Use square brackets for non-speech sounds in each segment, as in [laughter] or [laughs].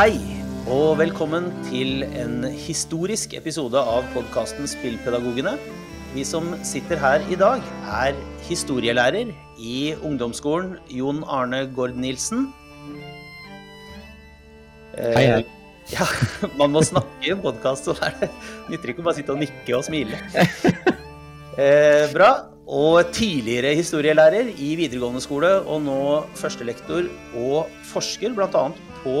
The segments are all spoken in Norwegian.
Hei, og velkommen til en historisk episode av podkasten Spillpedagogene. Vi som sitter her i dag, er historielærer i ungdomsskolen Jon Arne Gård Nilsen. Hei, hei. Ja, [laughs] man må snakke i en podkast, så det nytter ikke å bare sitte og nikke og smile. Eh, bra. Og tidligere historielærer i videregående skole, og nå førstelektor og forsker bl.a. på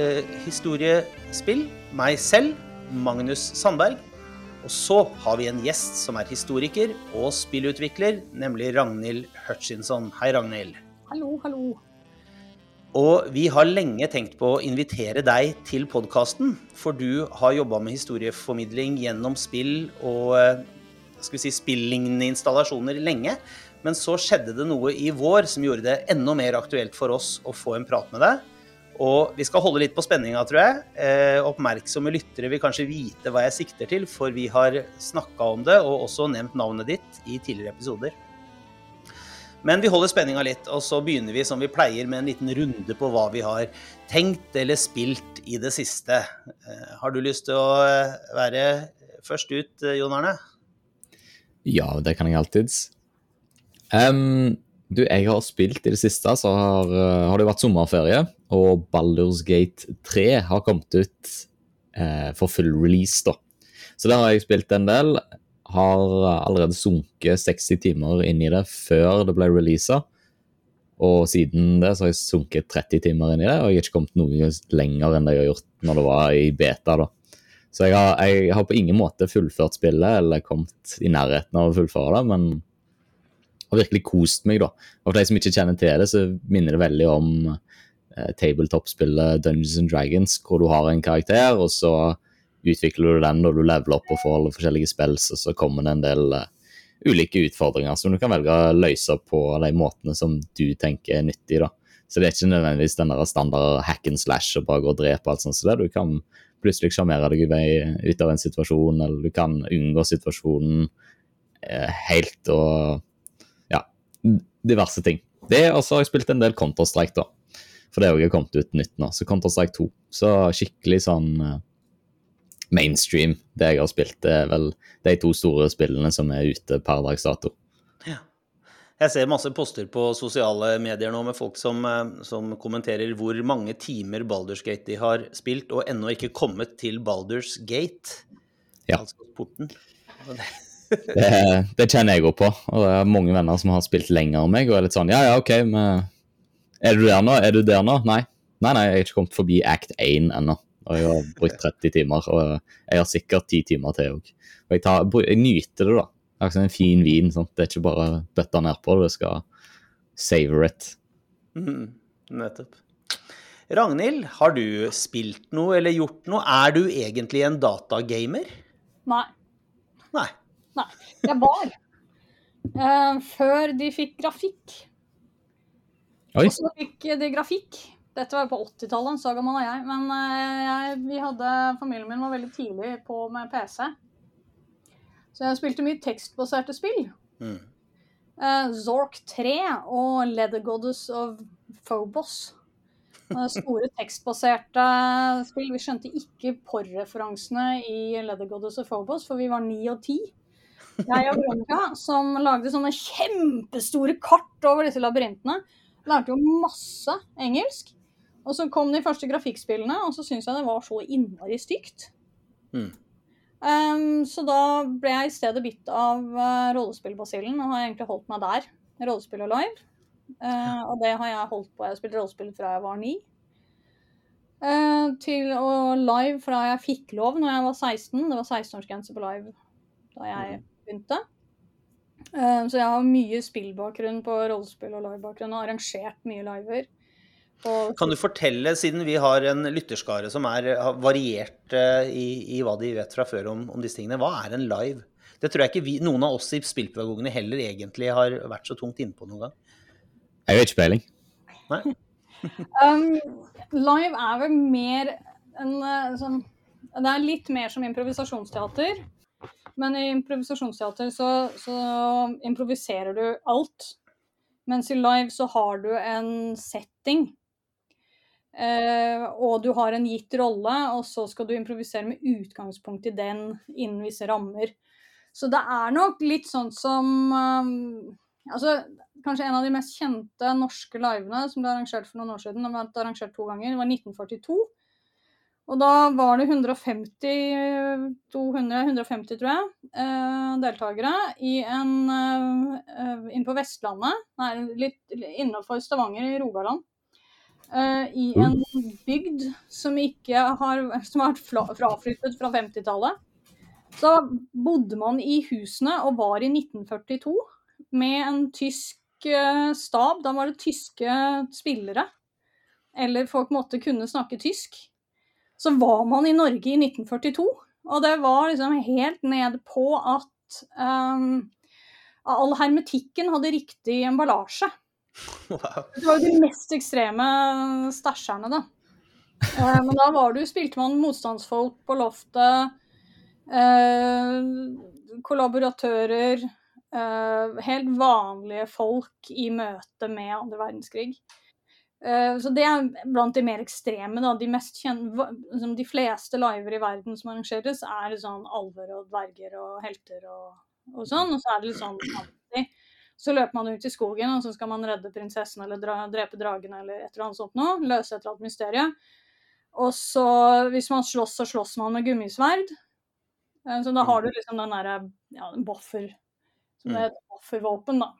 eh, historiespill. Meg selv, Magnus Sandberg. Og så har vi en gjest som er historiker og spillutvikler, nemlig Ragnhild Hutchinson. Hei, Ragnhild. Hallo, hallo. Og vi har lenge tenkt på å invitere deg til podkasten, for du har jobba med historieformidling gjennom spill og eh, skal vi si, spillignende installasjoner lenge. Men så skjedde det noe i vår som gjorde det enda mer aktuelt for oss å få en prat med deg. Og vi skal holde litt på spenninga, tror jeg. Eh, oppmerksomme lyttere vil kanskje vite hva jeg sikter til, for vi har snakka om det og også nevnt navnet ditt i tidligere episoder. Men vi holder spenninga litt, og så begynner vi som vi pleier med en liten runde på hva vi har tenkt eller spilt i det siste. Eh, Har du lyst til å eh, være først ut, Jon Arne? Ja, det kan jeg alltids. Um, du, jeg har spilt i det siste, så har, har det vært sommerferie, og Baldur's Gate 3 har kommet ut eh, for full release, da. Så der har jeg spilt en del. Har allerede sunket 60 timer inn i det før det ble releasa. Og siden det så har jeg sunket 30 timer inn i det, og jeg har ikke kommet noe lenger enn det jeg har gjort når det var i beta. da. Så jeg har, jeg har på ingen måte fullført spillet eller kommet i nærheten av å fullføre det, men har virkelig kost meg, da. Og for de som ikke kjenner til det, så minner det veldig om tabletop-spillet Dungeons and Dragons, hvor du har en karakter, og så utvikler du den når du leveler opp og får alle forskjellige spills, og så kommer det en del eh, ulike utfordringer som du kan velge å løse på de måtene som du tenker er nyttig. da. Så det er ikke nødvendigvis den der standard hack and slash og bare gå og drepe alt sånt Så det. Du kan plutselig sjarmere deg ut av en situasjon, eller du kan unngå situasjonen eh, helt og ja, diverse ting. Det, Og så har jeg spilt en del Counter-Strike, da. For det er jo kommet ut nytt nå. Så Counter-Strike 2. Så skikkelig sånn eh, mainstream, det jeg har spilt. Det er vel de to store spillene som er ute per dags dato. Jeg ser masse poster på sosiale medier nå med folk som, eh, som kommenterer hvor mange timer Baldur's Gate de har spilt, og ennå ikke kommet til Baldur's Gate. Ja. Altså porten. Det- Det, kjenner jeg òg på. Og det er mange venner som har spilt lenger enn meg, og er litt sånn ja, ja, OK, men er du der nå? Er du der nå? Nei. Nei, nei, jeg har ikke kommet forbi act 1 ennå. Og jeg har brukt [laughs] 30 timer, og jeg har sikkert 10 timer til òg. Og jeg, tar, jeg nyter det, da. Akkurat som en fin vin. Sant? Det er ikke bare bøtta nedpå, du skal savor it. Mm, nettopp. Ragnhild, har du spilt noe eller gjort noe? Er du egentlig en datagamer? Nei. Nei. Nei. Jeg var. Uh, før de fikk grafikk. Oi. Og så fikk de grafikk. Dette var jo på 80-tallet, så gammel er jeg. Men eh, jeg, vi hadde, familien min var veldig tidlig på med PC. Så jeg spilte mye tekstbaserte spill. Mm. Eh, Zork 3 og Leather Goddess of Phobos. Eh, Store tekstbaserte spill. Vi skjønte ikke porreferansene i Leather Goddess of Phobos, for vi var ni og ti. Jeg og Veronica, som lagde sånne kjempestore kart over disse labyrintene, lærte jo masse engelsk. Og så kom de første grafikkspillene, og så syntes jeg det var så innmari stygt. Mm. Um, så da ble jeg i stedet bitt av uh, rollespillbasillen, og har egentlig holdt meg der. Rollespill og live. Uh, og det har jeg holdt på. Jeg har spilt rollespill fra jeg var ni. Uh, til og live fra jeg fikk lov når jeg var 16. Det var 16-årsgrense på live da jeg begynte. Uh, så jeg har mye spillbakgrunn på rollespill og livebakgrunn, og arrangert mye liver. Og Kan du fortelle, siden vi har en lytterskare som er variert eh, i, i hva de vet fra før om, om disse tingene, hva er en live? Det tror jeg ikke vi, noen av oss i Spillpedagogene heller egentlig har vært så tungt innpå noen gang. Jeg har ikke peiling. Nei? [laughs] Um, live er vel mer en eh, sånn Det er litt mer som improvisasjonsteater. Men i improvisasjonsteater så, så improviserer du alt. Mens i live så har du en setting. Eh, og du har en gitt rolle, og så skal du improvisere med utgangspunkt i den innen visse rammer. Så det er nok litt sånn som um, Altså, kanskje en av de mest kjente norske livene som ble arrangert for noen år siden, det ble arrangert to ganger, det var 1942. Og da var det 150, 200, 150 tror jeg, eh, deltakere i en, eh, inn på Vestlandet, nei, litt innafor Stavanger i Rogaland. Eh, I en bygd som ikke har som har vært fraflyttet fra 50-tallet. Så bodde man i husene og var i 1942 med en tysk stab. Da var det tyske spillere. Eller folk måtte kunne snakke tysk så var man i Norge i 1942. Og det var liksom helt ned på at um, all hermetikken hadde riktig emballasje. Wow. Det var jo de mest ekstreme stæsjerne, da. Uh, men da var du, spilte man motstandsfolk på loftet. Uh, kollaboratører. Uh, helt vanlige folk i møte med andre verdenskrig. Eh, så det er blant de mer ekstreme. Da. De, mest kjente, de fleste liver i verden som arrangeres, er sånn alver og dverger og helter og, og sånn. Og så er det litt sånn alltid. Så løper man ut i skogen, og så skal man redde prinsessen eller dra, drepe dragen eller et eller annet sånt noe. Løse et eller annet mysterium. Og så, hvis man slåss, så slåss man med gummisverd. Eh, så da har du liksom den derre ja, buffer, som det heter, buffervåpen, da.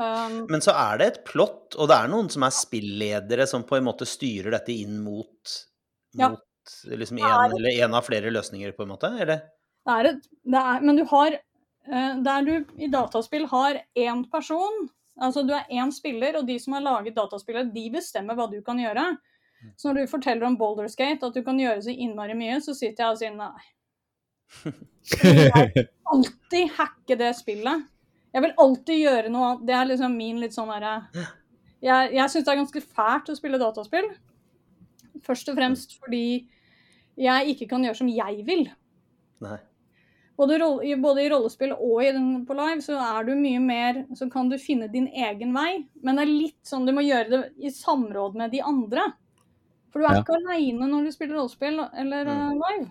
Um, Men så er det et plott, og det er noen som er spilledere som på en måte styrer dette inn mot, ja. mot liksom en, eller en av flere løsninger, på en måte? Eller? Det er et, det er, men du har eh, Der du i dataspill har én person, altså du er én spiller, og de som har laget dataspillet, de bestemmer hva du kan gjøre. Mm. Så når du forteller om Boulders Gate, at du kan gjøre så innmari mye, så sitter jeg og sier nei. [laughs] Jeg alltid hacke det spillet. Jeg vil alltid gjøre noe annet. Det er liksom min litt sånn derre Jeg, jeg syns det er ganske fælt å spille dataspill. Først og fremst fordi jeg ikke kan gjøre som jeg vil. Nei. Både, både, i rollespill og i den på live så er du mye mer Så kan du finne din egen vei. Men det er litt sånn du må gjøre det i samråd med de andre. For du er ja. ikke aleine når du spiller rollespill eller mm. Eh, live.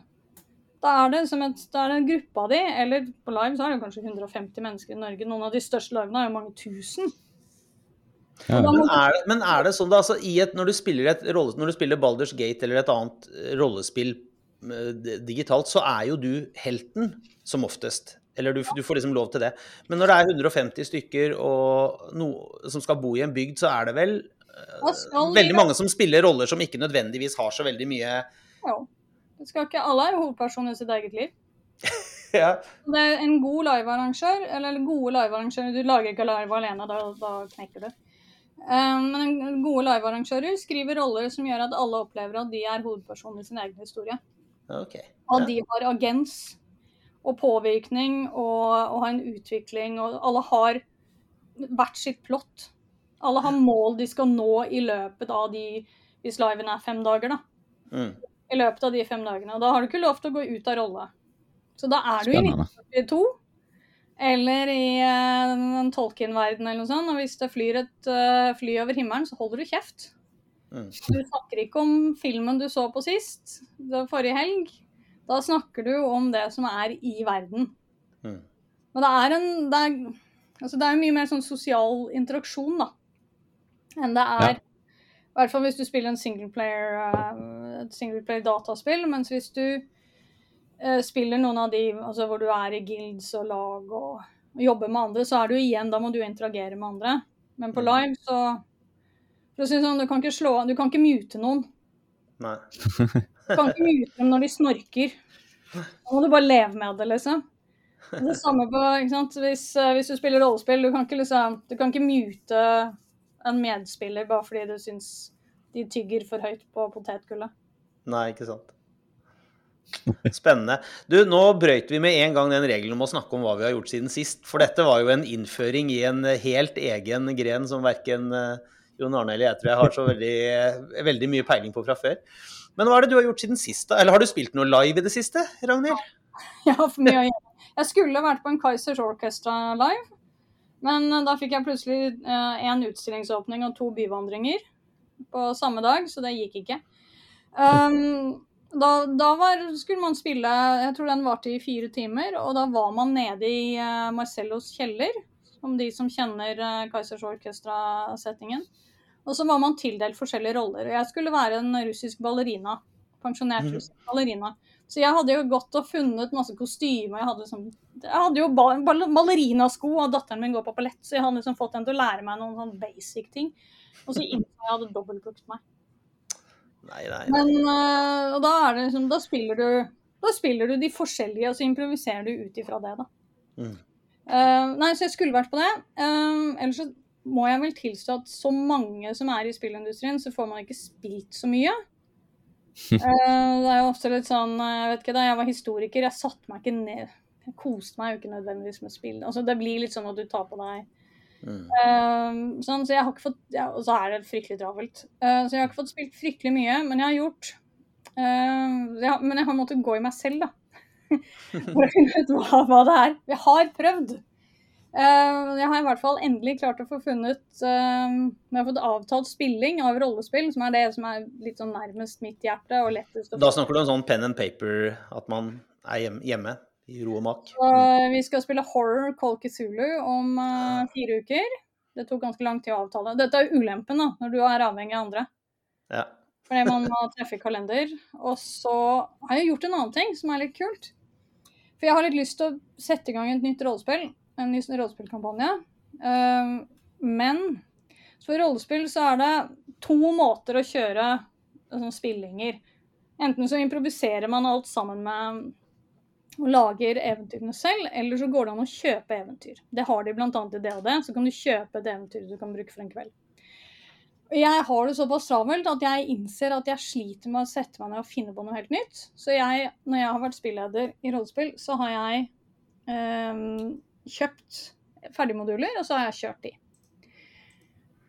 Da er det, som et, da er det en gruppe av de, eller på live så er det kanskje 150 mennesker i Norge. Noen av de største livene er jo mange tusen. Ja. Men, er, men, er, det sånn da, altså, et, når, du spiller et rolle, når du spiller Balders Gate eller et annet eh, rollespill eh, digitalt, så er jo du helten som oftest. Eller du, du, får liksom lov til det. Men når det er 150 stykker og no, som skal bo i en bygd, så er det vel uh, veldig mange som spiller roller som ikke nødvendigvis har så veldig mye ja. Skal ikke alle er hovedperson i sitt eget liv? [laughs] ja. Det er en god livearrangør, eller gode livearrangører Du lager ikke live alene, da, da knekker du. Um, men gode livearrangører skriver roller som gjør at alle opplever at de er hovedperson i sin egen historie. Okay. Og de har agens og påvirkning og, og har en utvikling, og alle har hvert sitt plott. Alle har mål de skal nå i løpet av de Hvis liven er fem dager, da. Mm i løpet av de fem dagene. Og da har du ikke lov til å gå ut av rolle. Så da er du Spennende. i 1942 eller i uh, en Tolkien-verden eller noe sånt. Og hvis det flyr et uh, fly over himmelen, så holder du kjeft. Mm. Du snakker ikke om filmen du så på sist, forrige helg. Da snakker du om det som er i verden. Mm. Men det er en det er, altså det er mye mer sånn sosial interaksjon, da. Enn det er ja. I hvert fall hvis du spiller en singleplayer, uh, et singleplayer dataspill. Mens hvis du uh, spiller noen av de altså hvor du er i guilds og lag og, og jobber med andre, så er du igjen Da må du interagere med andre. Men på mm. live så for å si sånn, Du kan ikke slå Du kan ikke mute noen. Nei. du kan ikke mute dem når de snorker. Da må du bare leve med det, liksom. Det samme på, ikke sant? Hvis, uh, hvis du spiller rollespill, du kan ikke liksom Du kan ikke mute en medspiller bare fordi du syns de tygger for høyt på potetgullet. Nei, ikke sant. Spennende. Du, nå brøyt vi med en gang den regelen om å snakke om hva vi har gjort siden sist. For dette var jo en innføring i en helt egen gren som verken eh, Jon Arne eller jeg tror jeg har så veldig, veldig mye peiling på fra før. Men hva er det du har gjort siden sist, da? Eller har du spilt noe live i det siste, Ragnhild? [laughs] Ja, for mye å gjøre. Jeg skulle vært på en Kaizers Orchestra live. Men eh, da fikk jeg plutselig én eh, utstillingsåpning og to byvandringer på samme dag, så det gikk ikke. Um, da, da var, skulle man spille Jeg tror den varte i fire timer, og da var man nede i uh, Marcellos kjeller. om de som kjenner uh, Kaizers Orkestra-settingen. Og så var man tildelt forskjellige roller. Og jeg skulle være en russisk ballerina. Pensjonert Mhm. russisk ballerina. Så jeg hadde jo gått og funnet masse kostymer. Jeg hadde, liksom, jeg hadde jo ba ball ballerinasko, og datteren min går på ballett, så jeg hadde liksom fått henne til å lære meg noen sånn basic ting. Og så innså jeg hadde dobbeltbookt meg. Nei, nei. Men uh, og da er det liksom Da spiller du Da spiller du de forskjellige, og så improviserer du ut ifra det, da. Mm. Uh, nei, så jeg skulle vært på det. Uh, ellers så må jeg vel tilstå at så mange som er i spillindustrien, så får man ikke spilt så mye. [laughs] Det er jo ofte litt sånn Jeg vet ikke, da jeg var historiker, jeg satte meg ikke ned Jeg koste meg jo ikke nødvendigvis med spill. Altså, det blir litt sånn at du tar på deg Mm. Eh, sånn, så jeg har ikke fått ja, Og så er det fryktelig travelt. Eh, så jeg har ikke fått spilt fryktelig mye, men jeg har gjort eh, jeg har, Men jeg har måttet gå i meg selv, da. [laughs] For å finne ut hva, hva det er. Jeg har prøvd. Jeg har i hvert fall endelig klart å få funnet Jeg har fått avtalt spilling av rollespill, som er det som er litt sånn nærmest mitt hjerte og lettest å Da snakker du om sånn pen and paper, at man er hjemme i ro og mak. Mm. vi skal spille Horror Call Cthulhu om uh, fire uker. Det tok ganske lang tid å avtale. Dette er ulempen da, når du er avhengig av andre. Ja. Fordi man må [laughs] treffe kalender. Og så har jeg gjort en annen ting som er litt kult. For jeg har litt lyst til å sette i gang et nytt rollespill. En ny rollespillkampanje. Uh, men for rollespill så er det to måter å kjøre altså, spillinger. Enten så improviserer man alt sammen med og lager eventyrene selv, eller så går det an å kjøpe eventyr. Det har de bl.a. i DHD, så kan du kjøpe et eventyr du kan bruke for en kveld. Jeg har det såpass travelt at jeg innser at jeg sliter med å sette meg ned og finne på noe helt nytt. Så jeg, når jeg har vært spilleder i rollespill, så har jeg ehm, kjøpt ferdigmoduler, og så har jeg kjørt de.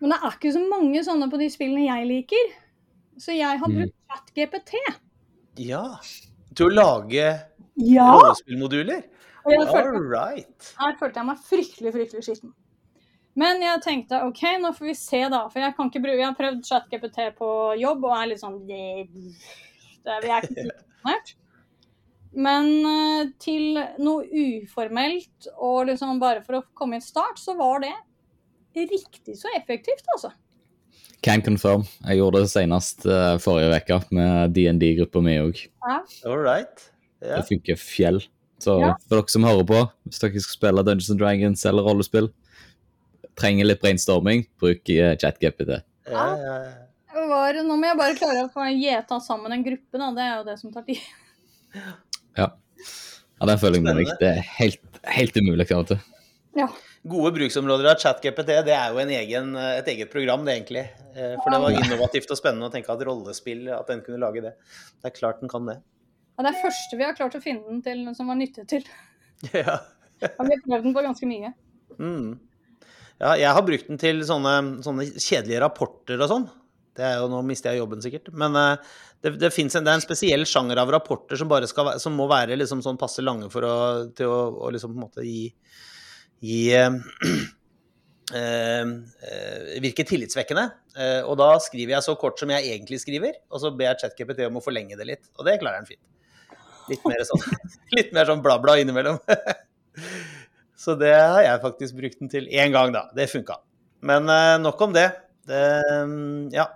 Men det er ikke så mange sånne på de spillene jeg liker. Så jeg har Mm. brukt ChatGPT. ja. Til å lage Ja! rollespillmoduler? Jeg følte All right. Her følte jeg meg fryktelig, fryktelig skitten. Men jeg tenkte OK, nå får vi se, da. For jeg kan ikke bruke Jeg har prøvd ChatGPT på jobb og er litt sånn det, det, Jeg er ikke imponert. Men eh, til noe uformelt og liksom bare for å komme i en start, så var det riktig så effektivt, altså. Can confirm. Jeg gjorde det senest uh, forrige uke med DND-gruppa mi òg. All right. Det funker fjell. Så Ja. for dere som hører på, hvis dere skal spille Dungeons and Dragons eller rollespill, trenger litt brainstorming, bruk eh, ChatGPT. Ja, ja, ja. Det Var, nå må jeg bare klare å få gjeta sammen en gruppe, da. Det er jo det som tar tid. Ja, ja den føler jeg med deg. Det er helt, helt umulig til. Ja. Gode bruksområder av ChatGPT, det er jo en egen, et eget program, det egentlig. Eh, For det var innovativt og spennende å tenke at rollespill, at den kunne lage det. Det er klart den kan det. Ja, det er første vi har klart å finne den til som var nyttig til. [laughs] Ja. Og vi har prøvd den på ganske mye. Mm. Ja, jeg har brukt den til sånne, sånne kjedelige rapporter og sånn. Det er jo, Nå mister jeg jobben sikkert. Men eh, det, det, en, det er en spesiell sjanger av rapporter som, bare skal, som må være liksom sånn passe lange for å, til å, å liksom på en måte gi, gi [clears throat] eh, eh, eh, virke tillitsvekkende. Eh, og da skriver jeg så kort som jeg egentlig skriver, og så ber jeg ChatGPT om å forlenge det litt. Og det klarer han fint. Litt mer sånn, [laughs] litt mer sånn bla-bla innimellom. [laughs] Så det har jeg faktisk brukt den til én gang, da. Det funka. Men eh, nok om det. det. mm, Ja.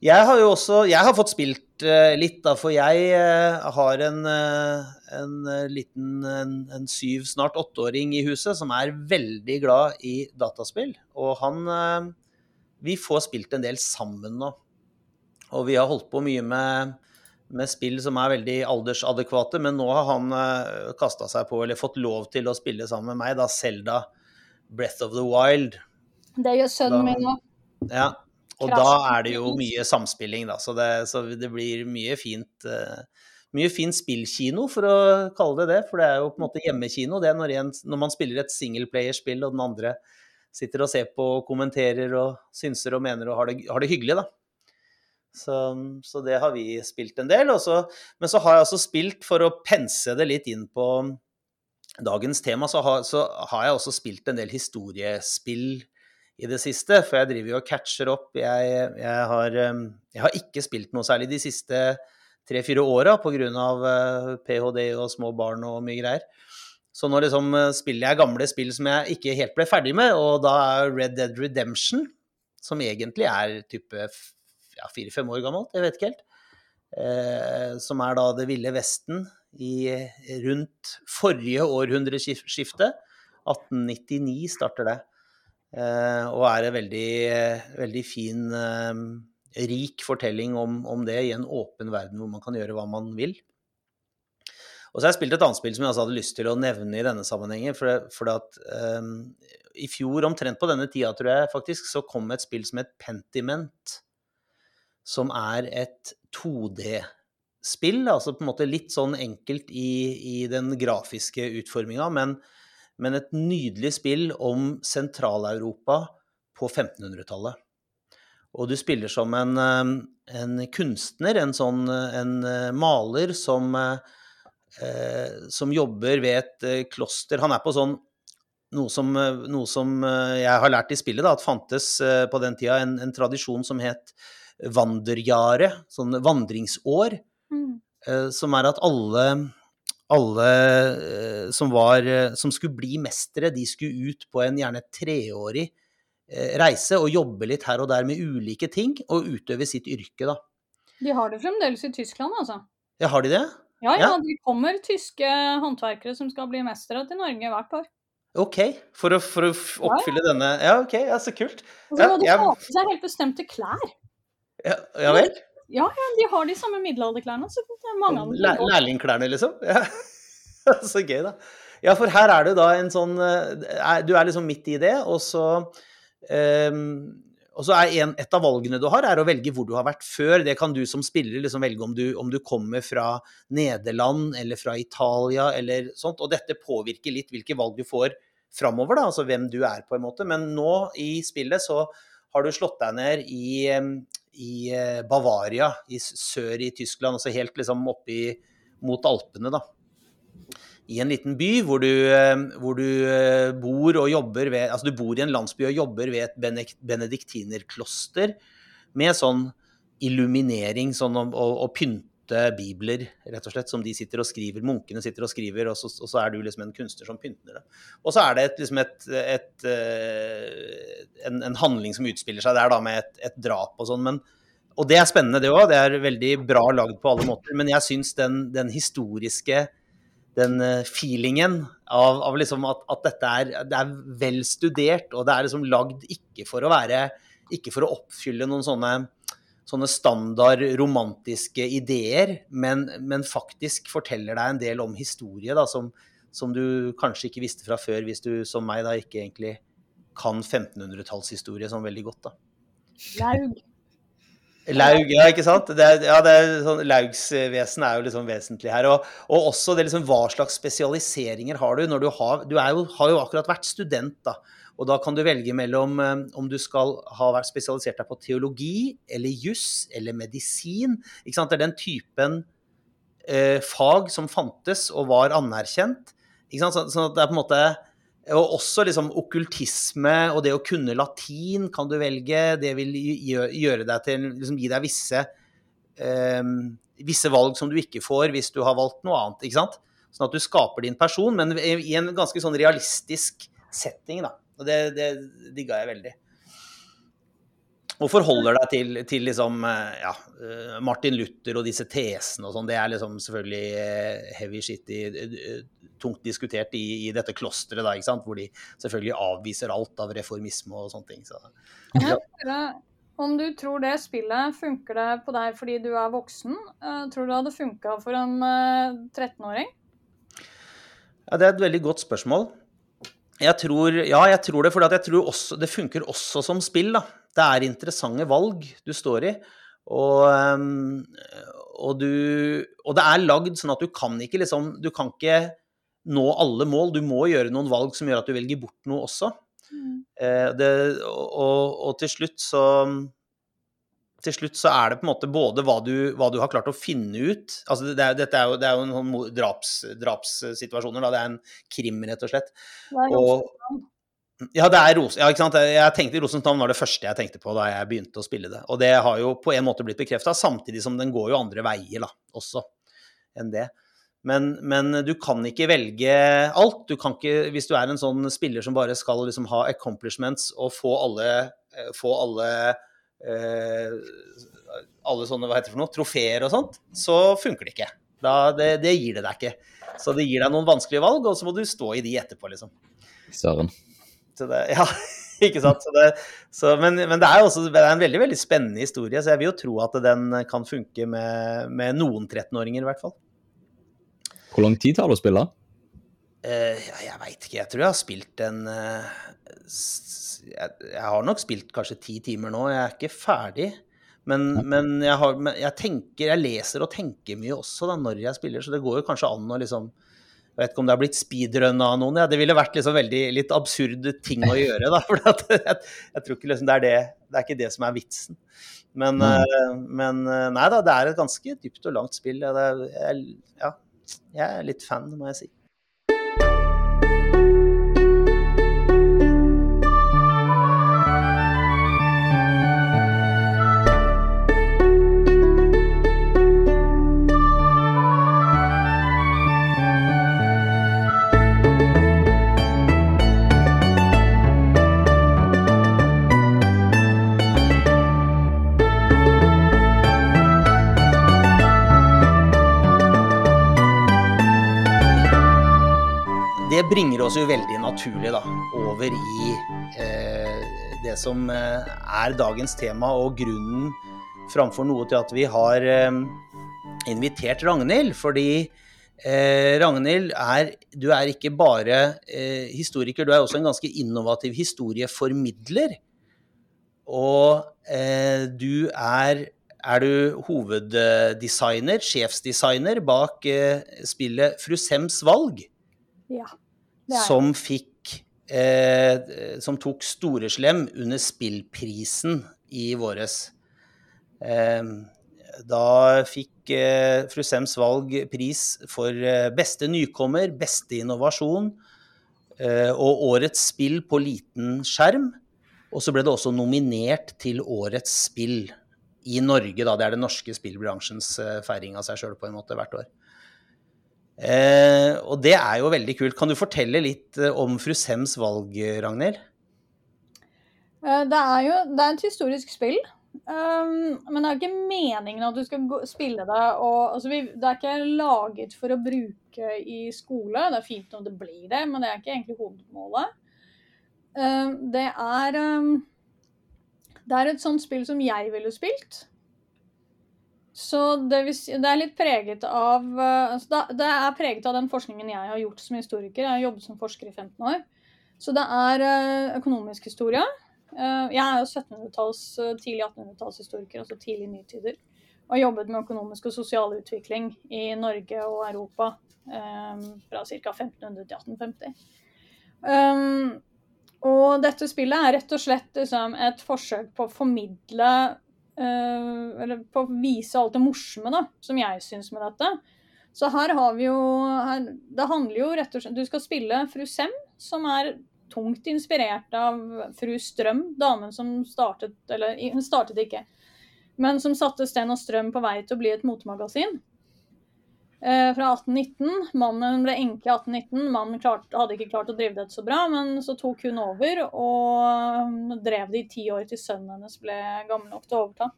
Jeg har jo også Jeg har fått spilt litt, da, for jeg eh, har en, eh, en eh, liten en, en syv, snart åtteåring i huset som er veldig glad i dataspill. Og han eh, Vi får spilt en del sammen nå. Og vi har holdt på mye med med spill som er veldig aldersadekvate, men nå har han kasta seg på, eller fått lov til å spille sammen med meg, da Selda Breath of the Wild. Det gjør sønnen min nå. Ja, og da er det jo mye samspilling, da, så det, så det blir mye fint uh, mye fin spillkino, for å kalle det det. For det er jo på en måte hjemmekino, det er når, en, når man spiller et singleplayerspill, og den andre sitter og ser på og kommenterer og synser og mener og har det, har det hyggelig, da. Så, så det har vi spilt en del. Også, men så har jeg også spilt, for å pense det litt inn på dagens tema, så har, så har jeg også spilt en del historiespill i det siste, for jeg driver jo og catcher opp. Jeg, jeg, har, eh, jeg har ikke spilt noe særlig de siste tre-fire åra pga. Uh, ph.d. og små barn og mye greier. Så nå liksom eh, spiller jeg gamle spill som jeg ikke helt ble ferdig med, og da er Red Dead Redemption, som egentlig er type ja, fire-fem år gammelt, jeg vet ikke helt, eh, som er da det ville Vesten i rundt forrige århundreskifte. 1899 starter det. Eh, og er en veldig, veldig fin, eh, rik fortelling om, om, det i en åpen verden hvor man kan gjøre hva man vil. Og så har jeg spilt et annet spill som jeg også hadde lyst til å nevne i denne sammenhengen. For, for at um, i fjor, omtrent på denne tida, tror jeg faktisk, så kom et spill som het Pentiment. Som er et 2D-spill. Altså på en måte litt sånn enkelt i, i den grafiske utforminga, men men et nydelig spill om Sentral-Europa på 1500-tallet. Og du spiller som en, eh, en, kunstner, en sånn en eh, maler som, eh, som jobber ved et kloster. Han er på sånn noe som, noe som jeg har lært i spillet, da, at fantes på den tida en, en tradisjon som het vanderjare, sånn vandringsår. Mm. Som er at alle alle eh, som, var, eh, som skulle bli mestere, de skulle ut på en gjerne treårig eh, reise og jobbe litt her og der med ulike ting, og utøve sitt yrke, da. De har det fremdeles i Tyskland, altså? Ja, har de det? Ja, ja, ja. det kommer tyske håndverkere som skal bli mestere til Norge hvert år. OK, for å, for å oppfylle ja, ja. denne Ja, OK, ja, så kult. Og så må de ha på seg helt bestemte klær. Ja, ja vel? Ja, ja, de har de samme middelalderklærne. så mange av dem. Lærlingklærne, liksom? [laughs] Ja. så gøy, da. Ja, for her er du da en sånn eh, Du er liksom midt i det, og så um, og så er en, Et av valgene du har, er å velge hvor du har vært før. Det kan du som spiller liksom velge om du, om du kommer fra Nederland eller fra Italia eller sånt. Og dette påvirker litt hvilke valg du får framover, da, altså hvem du er, på en måte. Men nå i spillet så har du slått deg ned i, i eh, Bavaria, i sør i Tyskland, altså helt liksom oppi mot Alpene, da. I en liten by hvor du, eh, hvor du eh, bor og jobber ved Altså du bor i en landsby og jobber ved et benediktinerkloster med sånn illuminering sånn og, og, og pynte bibler, rett og slett, som de sitter og skriver. Munkene sitter og skriver, og så, og så er du liksom en kunstner som pynter det. Og så er det et, liksom et, et, en, en, handling som utspiller seg der da med et drap og sånn. og det er spennende, det òg. Det er veldig bra lagd på alle måter. Men jeg syns den, den, historiske den eh, feelingen av, av liksom at, at, dette er, det er vel studert, og det er liksom lagd ikke for å være Ikke for å oppfylle noen sånne, sånne standard romantiske ideer, men, men, faktisk forteller deg en del om historie da, som, som du kanskje ikke visste fra før, hvis du som meg da ikke egentlig kan 1500-tallshistorie sånn veldig godt. da. Laug. Laug, ja, ikke sant? Det ja, det er sånn, Laugsvesen er jo liksom vesentlig her. Og, og også det liksom, hva slags spesialiseringer har du? når Du har, du jo, har jo akkurat vært student, da. Og da kan du velge mellom um, om du skal ha vært spesialisert deg på teologi eller juss eller medisin. Ikke sant? Det er den typen eh, fag som fantes og var anerkjent. Ikke sant? Så, så det er på en måte og også liksom okkultisme og det å kunne latin kan du velge. Det vil gjøre deg til, liksom gi deg visse, eh, visse valg som du ikke får hvis du har valgt noe annet. ikke sant? Sånn at du skaper din person, men i en ganske sånn realistisk setting. da. Og det, det digga jeg veldig og forholder deg til, til liksom, eh, ja, eh, Martin Luther og disse tesene og sånn. Det er liksom selvfølgelig eh, heavy shit i, tungt diskutert i, i dette klosteret, da, ikke sant? hvor de selvfølgelig avviser alt av reformisme og sånne ting. Så, ja. Om du tror det spillet funker det på deg fordi du er voksen, tror du det hadde funka for en 13-åring? Ja, Det er et veldig godt spørsmål. Jeg tror, ja, jeg tror det, for jeg tror også, det funker også som spill. da det er interessante valg du står i. Og, ehm, og, du, og det er lagd sånn at du kan ikke liksom Du kan ikke nå alle mål. Du må gjøre noen valg som gjør at du velger bort noe også. Mm. Eh, det, og, og, til slutt så til slutt så er det på en måte både hva du, hva du har klart å finne ut altså det er, Dette er jo, det er jo en draps, drapssituasjoner. Da. Det er en krim, rett og slett. Og, Ja, det er Ros ja, ikke sant? Jeg tenkte Rosens navn var det første jeg tenkte på da jeg begynte å spille det. Og det har jo på en måte blitt bekrefta, samtidig som den går jo andre veier da, også enn det. Men, men, du kan ikke velge alt. Du kan ikke, hvis du er en sånn spiller som bare skal liksom ha accomplishments og få alle, eh, få alle eh, alle sånne hva heter det for noe, trofeer og sånt, så funker det ikke. Da, det, det, gir det deg ikke. Så det gir deg noen vanskelige valg, og så må du stå i de etterpå, liksom. Søren. Det, ja, [laughs] ikke sant. Så det, så, men, men, det er jo også det er en veldig veldig spennende historie, så jeg vil jo tro at den kan funke med, med noen 13-åringer, i hvert fall. Hvor lang tid tar det å spille? Uh, jeg veit ikke. Jeg tror jeg har spilt en uh, jeg, jeg, har nok spilt kanskje ti timer nå. Jeg er ikke ferdig. Men, men, jeg, har, jeg, tenker, jeg leser og tenker mye også da, når jeg spiller, så det går jo kanskje an å liksom Jeg vet ikke om det har blitt speedrun av noen. Ja, det ville vært liksom veldig litt absurd ting å gjøre, da. [laughs] For jeg, jeg, tror ikke liksom det er det Det er ikke det som er vitsen. Men, mm. men nei da, det er et ganske dypt og langt spill. Jeg, ja, jeg er litt fan, må jeg si. Bringer oss jo veldig naturlig da, over i eh, det som eh, er dagens tema, og grunnen framfor noe til at vi har eh, invitert Ragnhild. Fordi eh, Ragnhild, er, du er ikke bare eh, historiker, du er også en ganske innovativ historieformidler. Og eh, du er er du hoveddesigner, sjefsdesigner, bak spillet Fru Sems valg? Ja som fikk eh, Som tok Storeslem under spillprisen i våres. Eh, da fikk eh, Fru Sems valg pris for eh, beste nykommer, beste innovasjon eh, og årets spill på liten skjerm. Og så ble det også nominert til årets spill i Norge, da. Det er den norske spillbransjens eh, feiring av seg sjøl på en måte hvert år. Eh, og det er jo veldig kult. Kan du fortelle litt eh, om fru Sems valg, Ragnhild? Eh, det er jo det er et historisk spill. Um, men det er ikke meningen at du skal spille det og altså vi, Det er ikke laget for å bruke i skole. Det er fint om det blir det, men det er ikke egentlig hovedmålet. Um, det er um, Det er et sånt spill som jeg ville spilt. Så det, det, er litt preget av eh, altså Det er preget av den forskningen jeg har gjort som historiker. Jeg har jobbet som forsker i 15 år. Så det er eh, økonomisk historie. Eh, jeg er jo 1700-talls, tidlig 1800-tallshistoriker, altså tidlig nytider. Og har jobbet med økonomisk og sosial utvikling i Norge og Europa fra ca. 1500 til 1850. Um, og dette spillet er rett og slett liksom, et forsøk på å formidle Uh, eller på å vise alt det morsomme da, som jeg syns med dette. Så her har vi jo her, Det handler jo rett og slett Du skal spille fru Sem, som er tungt inspirert av fru Strøm, damen som startet Eller hun startet ikke, men som satte Sten og Strøm på vei til å bli et motemagasin. Eh, fra 1819. Mannen ble enke i 1819. Mannen klart, hadde ikke klart å drive det så bra, men så tok hun over og drev det i ti år til sønnen hennes ble gammel nok til å overta.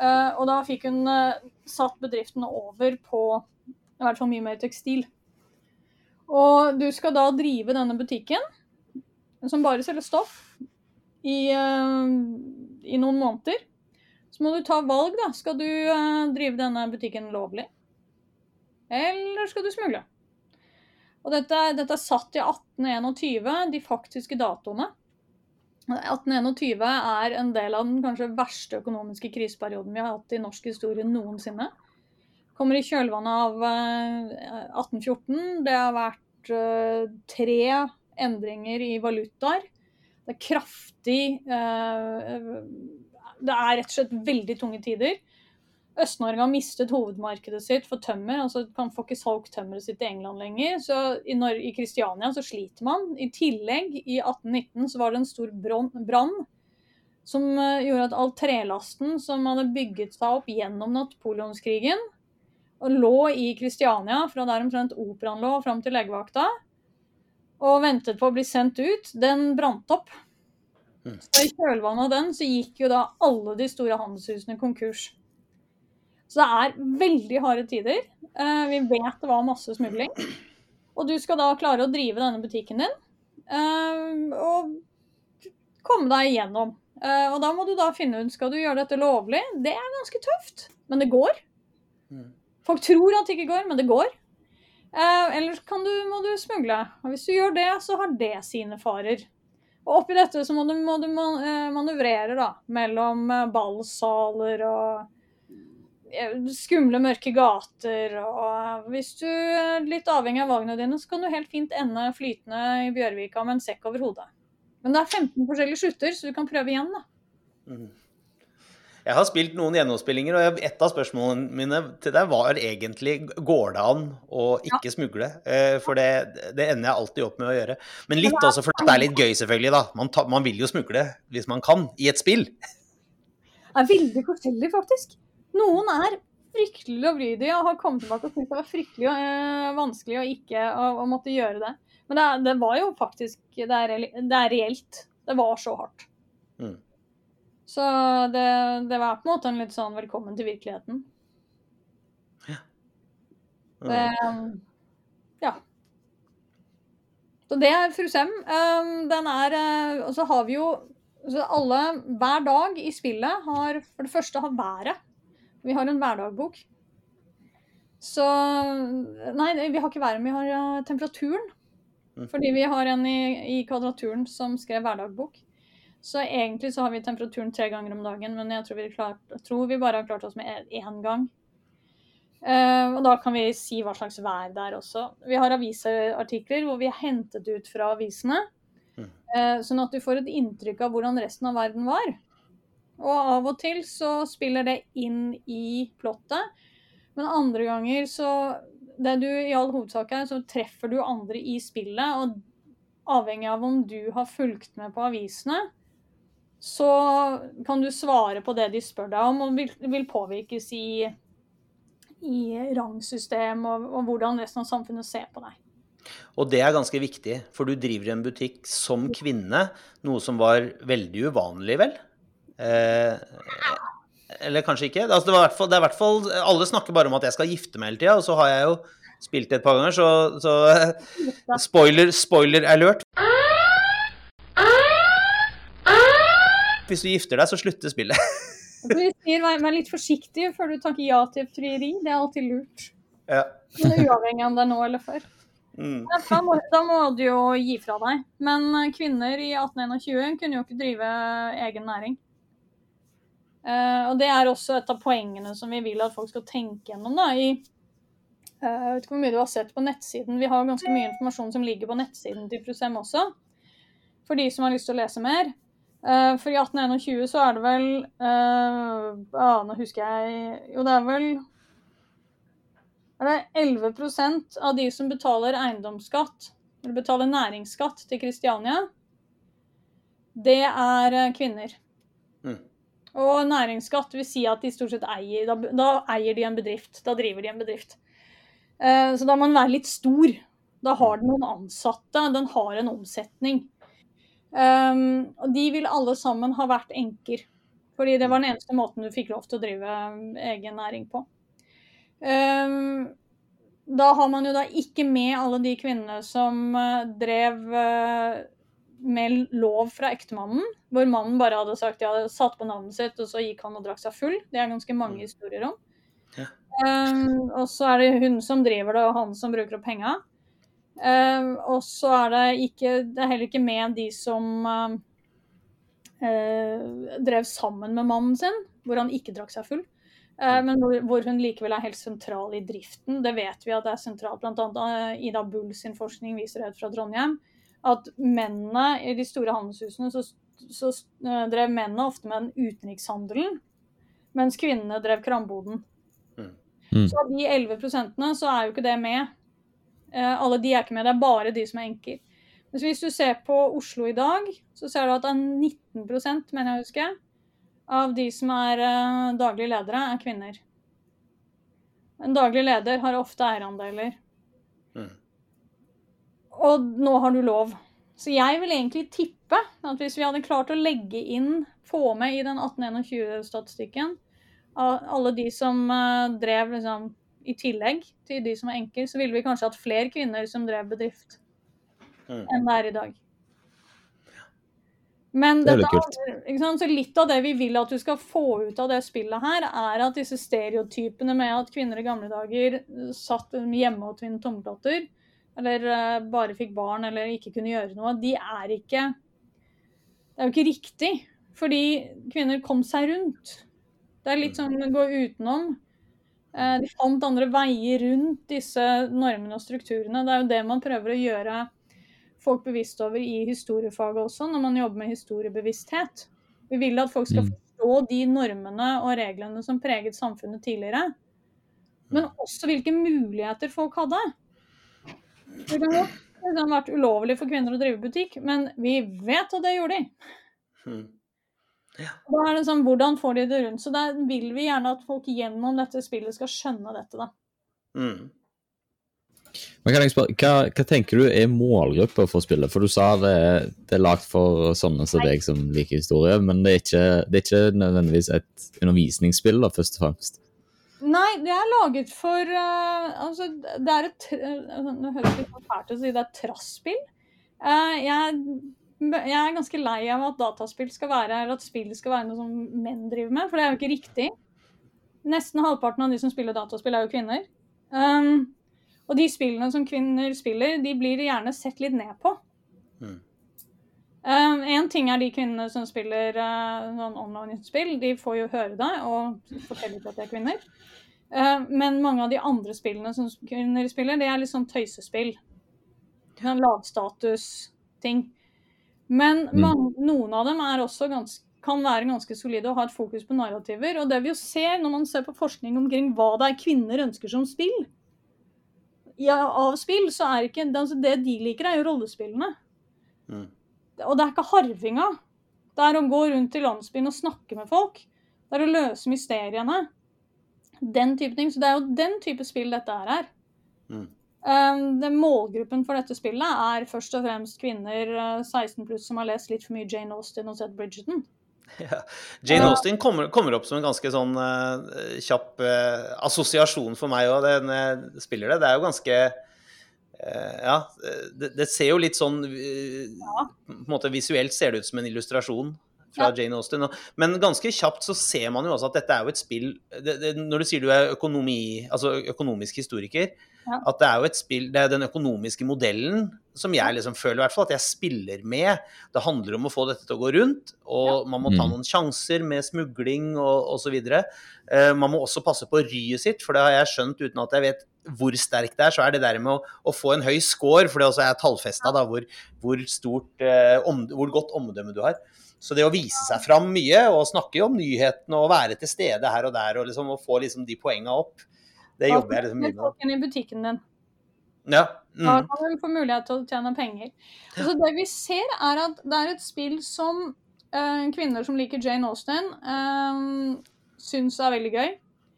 Eh, og da fikk hun eh, satt bedriften over på i hvert fall mye mer tekstil. Og du skal da drive denne butikken, som bare selger stoff, i, i noen måneder. Så må du ta valg, da. Skal du drive denne butikken lovlig? Eller skal du smugle? Og dette, dette er satt i 1821, de faktiske datoene. 1821 er en del av den kanskje verste økonomiske kriseperioden vi har hatt i norsk historie noensinne. Kommer i kjølvannet av 1814. Eh, det har vært uh, tre endringer i valutaer. Det er kraftig uh, Det er rett og slett veldig tunge tider. Øst-Norge har mistet hovedmarkedet sitt for tømmer. altså kan Får ikke solgt tømmeret sitt i England lenger. Så i, Nor i Kristiania så sliter man. I tillegg, i 1819, så var det en stor brann som uh, gjorde at all trelasten som hadde bygget seg opp gjennom napoleonskrigen, og lå i Kristiania fra der omtrent operaen lå, fram til legevakta, og ventet på å bli sendt ut, den brant opp. Mm. Så I kjølvannet av den så gikk jo da alle de store handelshusene konkurs. Så det er veldig harde tider. Uh, vi vet det var masse smugling. Og du skal da klare å drive denne butikken din uh, og komme deg igjennom. Uh, og da må du da finne ut skal du gjøre dette lovlig. Det er ganske tøft, men det går. Mm. Folk tror at det ikke går, men det går. Eller du, må du smugle. Og hvis du gjør det, så har det sine farer. Og oppi dette så må du, må du manøvrere da, mellom ballsaler og Eh, skumle, mørke gater. Og hvis du er litt avhengig av valgene dine, så kan du helt fint ende flytende i Bjørvika med en sekk over hodet. Men det er 15 forskjellige slutter, så du kan prøve igjen, da. Mm. Jeg har spilt noen gjennomspillinger, og et av spørsmålene mine til deg var egentlig går det an å ikke ja. smugle? Eh, for det, det, ender jeg alltid opp med å gjøre. Men litt også fordi det er litt gøy, selvfølgelig. da. Man, ta, man vil jo smugle hvis man kan, i et spill. Det er veldig forskjellig, faktisk. Noen er fryktelig lovlydige og har kommet tilbake og syntes det var fryktelig øh, vanskelig å ikke å, å, måtte gjøre det. Men det, det, var jo faktisk det er, det er, reelt. Det var så hardt. Mm. Så det, det, var på en måte en litt sånn velkommen til virkeligheten. Ja. Det, ja. Så det er Frusem. Sem. den er uh, Og så har vi jo alle Hver dag i spillet har For det første har været vi har en hverdagbok. Så Nei, vi har ikke været, vi har temperaturen. Mm. Fordi vi har en i, i Kvadraturen som skrev hverdagbok. Så egentlig så har vi temperaturen tre ganger om dagen, men jeg tror vi, klart, tror vi bare har klart oss med én gang. Uh, og da kan vi si hva slags vær det er også. Vi har avisartikler hvor vi har hentet ut fra avisene. Mm. Uh, sånn at du får et inntrykk av hvordan resten av verden var. Og av og til så spiller det inn i plottet. Men andre ganger så Det du i all hovedsak er, så treffer du andre i spillet. Og avhengig av om du har fulgt med på avisene, så kan du svare på det de spør deg om, og vil, vil påvirkes i, i rangsystem og, og hvordan resten av samfunnet ser på deg. Og det er ganske viktig, for du driver en butikk som kvinne, noe som var veldig uvanlig, vel? Eh, eller kanskje ikke. Altså, det, fall, det, er hvert fall Alle snakker bare om at jeg skal gifte meg hele tida, og så har jeg jo spilt det et par ganger, så, så [laughs] spoiler, spoiler alert. Hvis du gifter deg, så slutter spillet. [laughs] Du sier Vær litt forsiktig før du takker ja til frieri. Det er alltid lurt. Ja. Uavhengig om det er nå eller før. Mm. Da, må, da, må, du jo gi fra deg. Men kvinner i 1821 kunne jo ikke drive egen næring. Uh, og det er også et av poengene som vi vil at folk skal tenke gjennom. da, i uh, Jeg vet ikke hvor mye du har sett på nettsiden. Vi har ganske mye informasjon som ligger på nettsiden til Prusem også. For de som har lyst til å lese mer. Uh, for i 1821 så er det vel Ja, nå husker jeg Jo, det er vel er det 11% av de som betaler eiendomsskatt, eller betaler næringsskatt til Kristiania, det er kvinner. Og næringsskatt vil si at de stort sett eier Da, da eier de en bedrift. Da driver de en bedrift. Eh, så da må den være litt stor. Da har den noen ansatte, den har en omsetning. Um, og de vil alle sammen ha vært enker. Fordi det var den eneste måten du fikk lov til å drive egen næring på. Um, da har man jo da ikke med alle de kvinnene som drev med lov fra ektemannen, hvor mannen bare hadde sagt ja, satt på navnet sitt, og så gikk han og drakk seg full. Det er ganske mange mm. historier om. Ja. Um, og så er det hun som driver det, og han som bruker opp penga. Um, og så er det ikke Det er heller ikke med de som uh, uh, drev sammen med mannen sin, hvor han ikke drakk seg full. Uh, men hvor, hvor, hun likevel er helt sentral i driften. Det vet vi at det er sentralt. Blant annet Ida Bull sin forskning viser det ut fra Trondheim at mennene i de store handelshusene så, så uh, drev mennene ofte med den utenrikshandelen. mens kvinnene drev kramboden. Mm. Mm. Så av de 11 prosentene så er jo ikke det med. Eh, alle de er ikke med, det er bare de som er enker. Men hvis du ser på Oslo i dag, så ser du at det er 19 mener jeg å huske, av de som er eh, daglige ledere, er kvinner. En daglig leder har ofte eierandeler. Og nå har du lov. Så jeg vil egentlig tippe at hvis vi hadde klart å legge inn, få med i den 1821-statistikken, alle de som eh, drev liksom i tillegg til de som var enker, så ville vi kanskje hatt flere kvinner som drev bedrift enn det er i dag. Men Det er dette, så litt av det vi vil at du skal få ut av det spillet her, er at disse stereotypene med at kvinner i gamle dager satt hjemme og tvinnet tommeltotter, eller eh, bare fikk barn eller ikke kunne gjøre noe, de er ikke Det er jo ikke riktig. Fordi kvinner kom seg rundt. Det er litt sånn å gå utenom. Eh, De fant andre veier rundt disse normene og strukturene. Det er jo det man prøver å gjøre folk bevisst over i historiefaget også, når man jobber med historiebevissthet. Vi vil at folk skal Mm. forstå de normene og reglene som preget samfunnet tidligere. Men også hvilke muligheter folk hadde. Det kan godt det har vært ulovlig for kvinner å drive butikk, men vi vet at det gjorde de. Mm. Da er det sånn, Hvordan får de det rundt? Så der vil vi gjerne at folk gjennom dette spillet skal skjønne dette. da. Mm. Men kan jeg spørre, hva, hva tenker du er målgruppa for spillet? For du sa det, er- det er lagt for sånne som deg som liker historie, men det er ikke, det er ikke nødvendigvis et undervisningsspill, da, først og fremst. Nei, det er laget for uh, Altså, det er et eh, Nå høres det litt fælt ut å si det er trasspill. Uh, jeg, jeg er ganske lei av at dataspill skal være eller at spill skal være noe som menn driver med, for det er jo ikke riktig. Nesten halvparten av de som spiller dataspill, er jo kvinner. Um, og de spillene som kvinner spiller, de blir gjerne sett litt ned på. Mm. En ting er de kvinnene som spiller uh, sånn online-spill. De får jo høre det og fortelle ikke at de er kvinner. Uh, men mange av de andre spillene som kvinner spiller, det er litt sånn tøysespill. Sånn lavstatus-ting. Men Mm. man, noen av dem er også gans, kan være ganske solide og ha et fokus på narrativer. Og det vi jo ser når man ser på forskning omkring hva det er kvinner ønsker som spill, ja, av spill, så er ikke altså det de liker, er jo rollespillene. Mm. Og det er ikke harvinga. Det er å gå rundt i landsbyen og snakke med folk. Det er å løse mysteriene. Den type ting. Så det er jo den type spill dette her er. Mm. Um, den målgruppen for dette spillet er først og fremst kvinner eh, 16 pluss som har lest litt for mye Jane Austen og sett Bridgerton. [laughs] Ja. Jane Austen kommer, kommer opp som en ganske sånn uh, kjapp uh, assosiasjon for meg òg, når jeg spiller det. Det er jo ganske eh, Ja, det, det ser jo litt sånn ja. På en måte Visuelt ser det ut som en illustrasjon fra Ja. Jane Austen. Men ganske kjapt så ser man jo også at dette er jo et spill det, det, Når du sier du er økonomi, altså økonomisk historiker, Ja. at det er jo et spill Det er den økonomiske modellen som jeg liksom føler i hvert fall at jeg spiller med. Det handler om å få dette til å gå rundt, og man må ta Mm. noen sjanser med smugling og osv. Uh, man må også passe på ryet sitt, for det har jeg skjønt uten at jeg vet hvor sterkt det er. Så er det der med å, å få en høy score, for det også er tallfesta da, hvor, hvor, stort, eh, om, hvor godt omdømme du har. Så det å vise seg fram mye og snakke om nyhetene og være til stede her og der og, liksom, og få liksom de poenga opp, det jobber jeg liksom mye Med i butikken din. Ja. Da Mm. kan du få mulighet til å tjene penger. Altså det vi ser, er at det er et spill som eh, kvinner som liker Jane Austen, uh, syns er veldig gøy.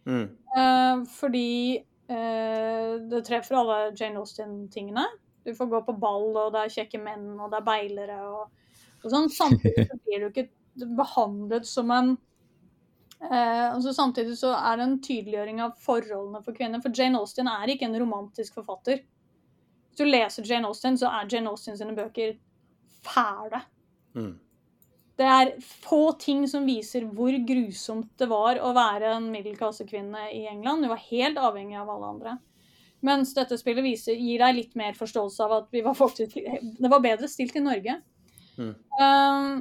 Mm. Eh, fordi eh, det treffer alle Jane Austen-tingene. Du får gå på ball, og det er kjekke menn, og det er beilere og, og sånn. Samtidig blir du ikke behandlet som en eh, altså Samtidig så er det en tydeliggjøring av forholdene for kvinner. For Jane Austen er ikke en romantisk forfatter. Hvis du leser Jane Austen, så er Jane Austen sine bøker fæle. Mm. Det er få ting som viser hvor grusomt det var å være en middelklassekvinne i England. Hun var helt avhengig av alle andre. Mens dette spillet viser, gir deg litt mer forståelse av at vi var faktisk, [laughs] det var bedre stilt i Norge. Mm. Um,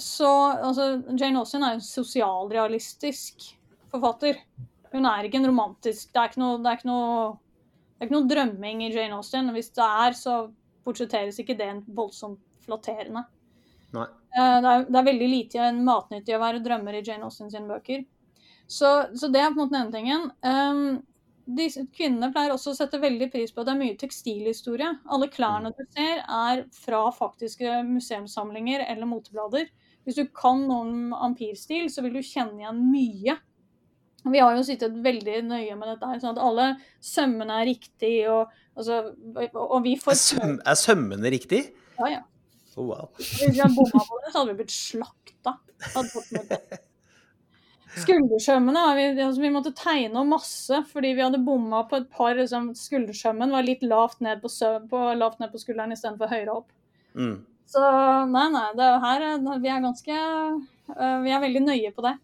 så altså, Jane Austen er en sosialrealistisk forfatter. Hun er ikke en romantisk Det er ikke noe, det er ikke noe, det er ikke noe drømming i Jane Austen. Hvis det er, så portretteres ikke det voldsomt flatterende. Nei. Eh, Det er, det er veldig lite matnyttig å være drømmer i Jane Austen sine bøker. Så, så det er på en måte den ene tingen. Um, de, kvinnene pleier også å sette veldig pris på at det er mye tekstilhistorie. Alle klærne du ser, er fra faktiske museumssamlinger eller moteblader. Hvis du kan noe om ampirstil, så vil du kjenne igjen mye. Vi har jo sittet veldig nøye med dette, her, sånn at alle sømmene er riktig. Og, altså, og vi får Er, søm, er sømmene riktig? Ja, ja. [laughs] Oh, wow. Hvis vi hadde bomma på det, så hadde vi blitt slakta. Skuldersømmene vi, altså vi måtte tegne om masse fordi vi hadde bomma på et par liksom, Skuldersømmen var litt lavt ned på, søm, på, lavt ned på skulderen istedenfor høyere opp. Mm. Så nei, nei. Det er her Vi er ganske øh, Vi er veldig nøye på det.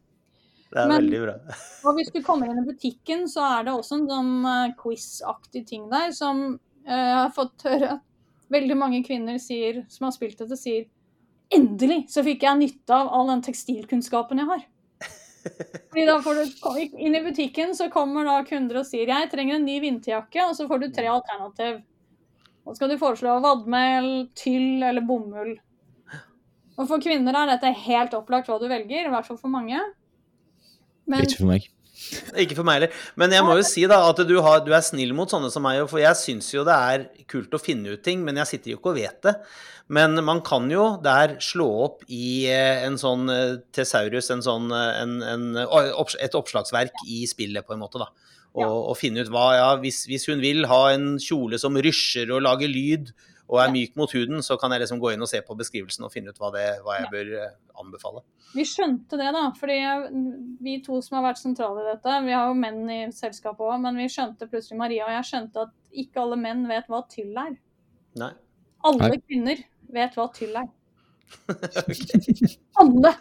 Det er Men- veldig bra. [laughs] Og hvis du kommer inn i butikken, så er det også en sånn øh, quiz-aktig ting der som øh, jeg har fått høre at veldig mange kvinner sier, som har spilt dette, sier Endelig så fikk jeg nytte av all den tekstilkunnskapen jeg har. [laughs] Fordi da får du Inn i butikken så kommer da kunder og sier jeg trenger en ny vinterjakke, og så får du tre alternativ. Så skal du foreslå vadmel, tyll eller bomull. Og for kvinner er dette helt opplagt hva du velger, i hvert fall for mange. Men Ikke for meg. Ikke for meg heller. Men jeg må jo si da at du, har, du er snill mot sånne som meg, for jeg syns jo det er kult å finne ut ting, men jeg sitter jo ikke og vet det. Men man kan jo der slå opp i eh, en sånn Tesaurus, en sånn, eh, en, en, eh, et oppslagsverk i spillet, på en måte, da. Og, og finne ut hva Ja, hvis, hvis hun vil ha en kjole som rysjer og lager lyd og er myk mot huden, så kan jeg liksom gå inn og se på beskrivelsen og finne ut hva, det, hva jeg bør eh, anbefale. vi skjønte det, da. Fordi vi to som har vært sentrale i dette, vi har jo menn i selskapet òg, men vi skjønte plutselig, Maria og jeg skjønte at ikke alle menn vet hva tyll er. Nei. Alle Nei. kvinner vet hva tyll er. [laughs] Alle!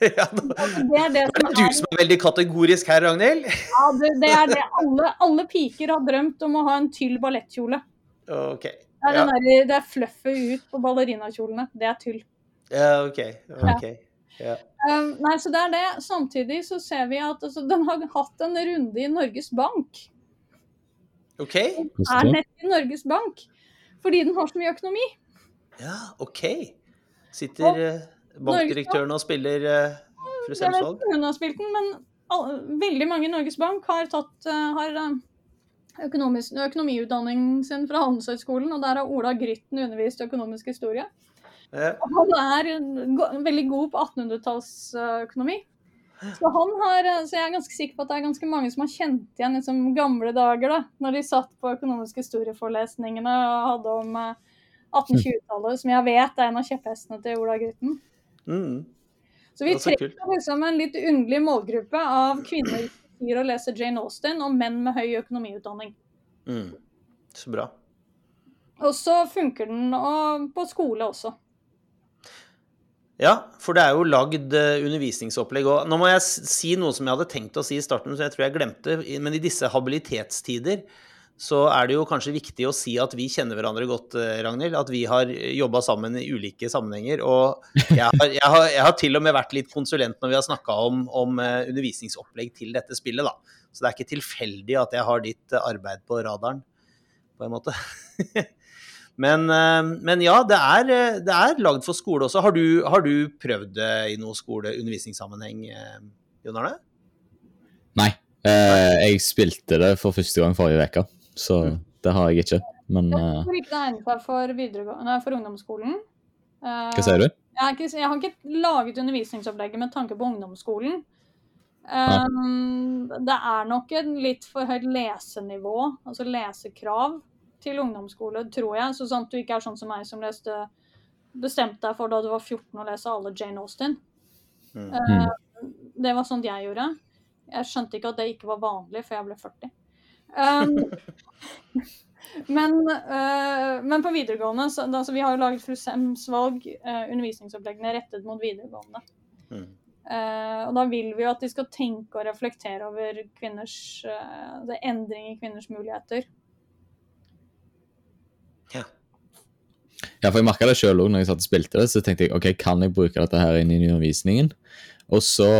ja, nå, Altså, det er det er som det du er som er veldig kategorisk her, Ragnhild? Ja, det, det er det. Alle, alle piker har drømt om å ha en tyll ballettkjole. Ok. Det er, Ja. der, det er fluffet ut på ballerinakjolene. Det er tull. Ja, ok. ok. Ja. Um, nei, så det er det. Samtidig så ser vi at altså, den har hatt en runde i Norges Bank. Ok. Den Er nett i Norges Bank. Fordi den har så mye økonomi. Ja, ok. Sitter og, bankdirektøren og spiller uh, Fru om hun har spilt den, men all, veldig mange i Norges Bank har tatt uh, har, uh, økonomiutdanningen sin fra Handelshøyskolen, og der har Ola Grytten undervist økonomisk historie. Ja. Han er veldig god på 1800-tallsøkonomi. Så, han har, eh, så jeg er ganske sikker på at det er ganske mange som har kjent igjen liksom, gamle dager, da, når de satt på økonomiske historieforelesningene og hadde om eh, 1820-tallet, som jeg vet er en av kjepphestene til Ola Grytten. Mm. Så vi trenger liksom en litt underlig målgruppe av kvinner som å lese Jane Austen, om menn med høy økonomiutdanning. Mm. Så bra. Og så funker den på skole også. Ja, for det er jo lagd eh, undervisningsopplegg òg. Nå må jeg si noe som jeg hadde tenkt å si i starten, som jeg tror jeg glemte. Men i disse habilitetstider så er det jo kanskje viktig å si at vi kjenner hverandre godt, eh, Ragnhild. At vi har jobba sammen i ulike sammenhenger. Og jeg har, jeg, har, jeg har til og med vært litt konsulent når vi har snakka om, om eh, undervisningsopplegg til dette spillet, da. Så det er ikke tilfeldig at jeg har ditt eh, arbeid på radaren, på en måte. [laughs] Men, eh, men ja, det er, eh, det er lagd for skole også. Har du, har du prøvd det i noe skole-undervisningssammenheng, eh, Jon Arne? Nei. Eh, jeg spilte det for første gang forrige uke, så Mm. det har jeg ikke. Men Jeg ikke det egner for, nei, for ungdomsskolen. Uh, hva sier du? Jeg, er ikke, jeg har ikke laget undervisningsopplegget med tanke på ungdomsskolen. Um, det er nok en litt for høyt lesenivå, altså lesekrav, til ungdomsskole, tror jeg. Så at du ikke er sånn som meg som leste bestemte deg for da du var 14 å lese alle Jane Austen. Mm. Uh, det var sånt jeg gjorde. Jeg skjønte ikke at det ikke var vanlig før jeg ble 40. Um, men, uh, men på videregående så, altså, Vi har jo laget Frusems valg, uh, undervisningsoppleggene rettet mot videregående. Mm. Uh, og da vil vi jo at de skal tenke og reflektere over kvinners uh, endring i kvinners muligheter. Ja. Ja, for jeg merka det sjøl òg når jeg satt og spilte det. Så tenkte jeg ok, kan jeg bruke dette her inn i undervisningen? Og så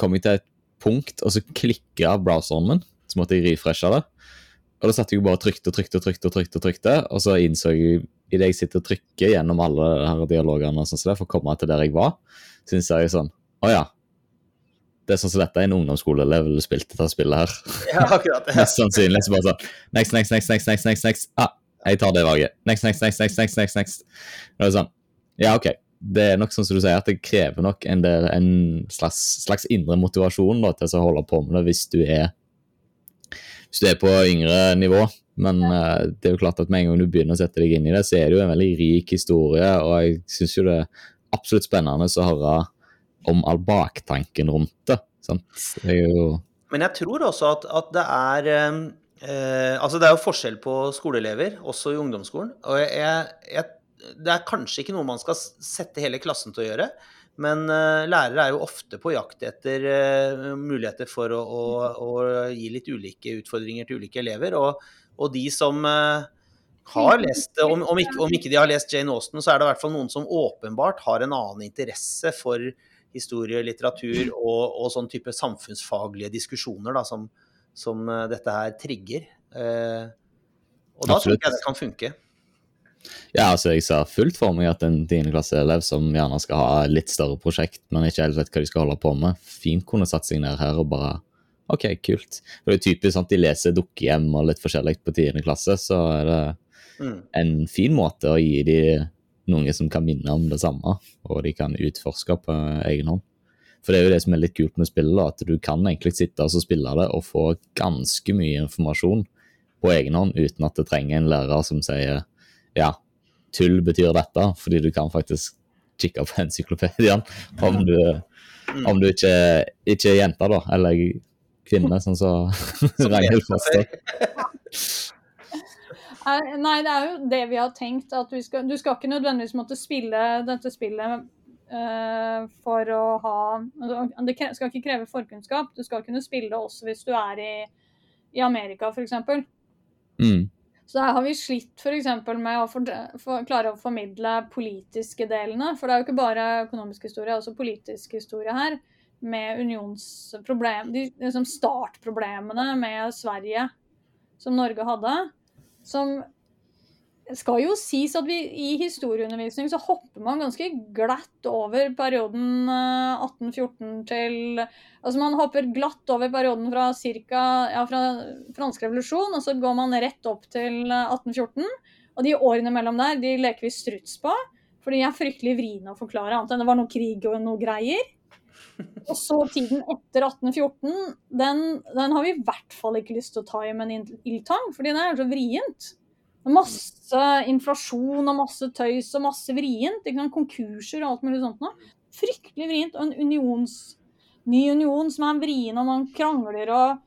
kom jeg til et punkt, og så klikka browseren min. Så måtte jeg refreshe det. Og da satt jeg bare og trykte og trykte og trykte, og trykte, og trykte, og så innså jeg idet jeg sitter og trykker gjennom alle her dialogene og sånn det, for å komme til der jeg var, så innså jeg sånn Å ja. Det er sånn som dette er en ungdomsskoleelev ville spilt dette spillet her. Ja, akkurat. Ja. Mest sannsynlig så bare sånn Next, next, next, next, next, next, next. Ah, jeg tar det valget. Next, next, next, next, next, next, next. Er det sånn, ja, ok. Det er nok sånn som du sier, at det krever nok en, del, en slags, slags indre motivasjon da, til å holde på med det hvis du er hvis du er på yngre nivå. Men uh, det er jo klart at med en gang du begynner å sette deg inn i det, så er det jo en veldig rik historie, og jeg syns jo det er absolutt spennende å høre om all baktanken rundt det. Sant? Det er jo Men jeg tror også at, at det er um, eh, Altså, det er jo forskjell på skoleelever, også i ungdomsskolen. Og jeg, jeg, det er kanskje ikke noe man skal sette hele klassen til å gjøre. Men eh, lærere er jo ofte på jakt etter eh, muligheter for å, å, å gi litt ulike utfordringer til ulike elever. Og, og de som eh, har lest om, om, ikke, om ikke de har lest Jane Austen, så er det i hvert fall noen som åpenbart har en annen interesse for historie, litteratur [clears throat] og, og sånn type samfunnsfaglige diskusjoner da, som, som dette her trigger. Og da tror jeg det kan funke. Ja, altså jeg ser fullt for meg at en tiendeklasseelev som gjerne skal ha litt større prosjekt, men ikke helt vet hva de skal holde på med, fint kunne satt seg ned her og bare OK, kult. For det er typisk sant, de leser dukkehjem og litt forskjellig på tiende klasse, så er det Mm. en fin måte å gi de noe som kan minne om det samme, og de kan utforske på egen hånd. For det er jo det som er litt kult med spillet, da, at du kan egentlig sitte og spille det og få ganske mye informasjon på egen hånd uten at det trenger en lærer som sier ja, tull betyr dette, fordi du kan faktisk kikke på [laughs] encyklopedien om du, om du ikke, ikke er jente, da, eller kvinne, sånn som [laughs] Som Ragnhild Foster. [laughs] Eh, Nei, det er jo det vi har tenkt. at vi skal, Du skal ikke nødvendigvis måtte spille dette spillet uh, for å ha altså, Det skal ikke kreve forkunnskap. Du skal kunne spille det også hvis du er i, i Amerika, f.eks. Mm. Så der har vi slitt f.eks. med å for, for, klare å formidle politiske delene. For det er jo ikke bare økonomisk historie, det også politisk historie her. Med unionsproblem, de liksom startproblemene med Sverige som Norge hadde. Som skal jo sies at vi i historieundervisning så hopper man ganske glatt over perioden eh, 1814 til Altså man hopper glatt over perioden fra cirka, ja, fra fransk revolusjon, og så går man rett opp til eh, 1814. Og de årene mellom der, de leker vi struts på. For de er fryktelig vriene å forklare, annet enn det var noe krig og noe greier. Og så tiden etter 1814, den, den har vi i hvert fall ikke lyst til å ta i med en ildtang, fordi den er så vrient. Masse inflasjon og masse tøys og masse vrient. Konkurser og alt mulig sånt noe. Fryktelig vrient. Og en unions, ny union som er vrien, og man krangler og?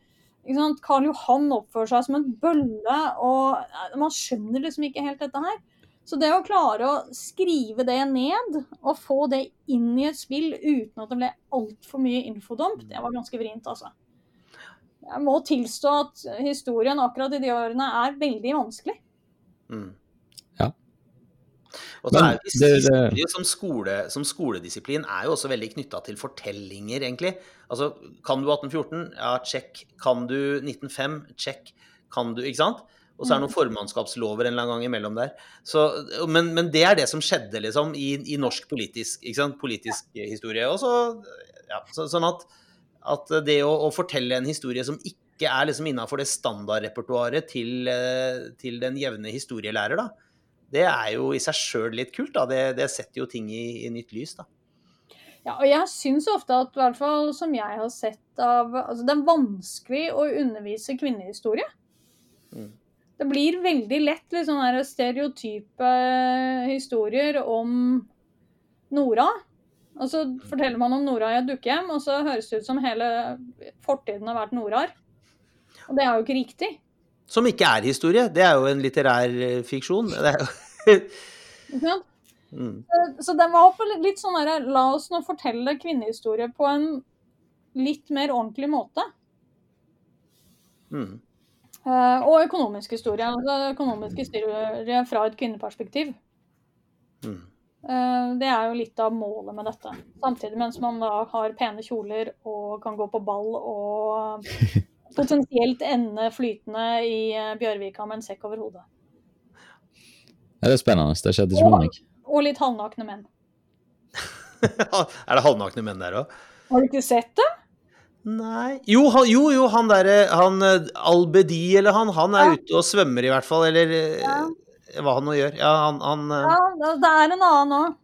Karl Johan oppfører seg som en bølle, og man skjønner liksom ikke helt dette her. Så det å klare å skrive det ned, og få det inn i et spill uten at det ble altfor mye infodump, det var ganske vrient, altså. Jeg må tilstå at historien akkurat i de årene er veldig vanskelig. Mm. Ja. Og så er jo det- det- historie som, skole, som skoledisiplin er jo også veldig knytta til fortellinger, egentlig. Altså, kan du 1814? Ja, check. Kan du 1905? Check. Kan du Ikke sant? Og så er det noen formannskapslover en eller annen gang imellom der. Så, men, men det er det som skjedde, liksom, i, i norsk politisk, politisk historie. Og så, ja, så, sånn at, at det å, å fortelle en historie som ikke er liksom innafor det standardrepertoaret til, eh, til den jevne historielærer, da, det er jo i seg sjøl litt kult. da. Det, det setter jo ting i, i nytt lys, da. Ja, og jeg syns ofte at, i hvert fall som jeg har sett av altså Det er vanskelig å undervise kvinnehistorie. Mm. Det blir veldig lett litt sånne stereotype historier om Nora. Og så forteller man om Nora i et dukkehjem, og så høres det ut som hele fortiden har vært Norar. Og det er jo ikke riktig. Som ikke er historie. Det er jo en litterær eh, fiksjon. Det er jo [laughs] Ikke mm. Så den var på litt sånn der La oss nå fortelle kvinnehistorie på en litt mer ordentlig måte. Mm. Eh, og økonomisk historie. Altså økonomisk historie fra et kvinneperspektiv. Mm. Eh, det er jo litt av målet med dette. Samtidig mens man da har pene kjoler og kan gå på ball og [laughs] potensielt ende flytende i eh, Bjørvika med en sekk over hodet. Ja, det er spennende. Det skjedde ikke med meg. Og litt halvnakne menn. [laughs] er det halvnakne menn der òg? Har du ikke sett det? Nei Jo, han, jo, jo, han derre eh, Albedi, eller han, han er Ja. ute og svømmer, i hvert fall. Eller eh, Ja. hva han nå gjør. Ja, han, han eh, Ja, det er en annen òg.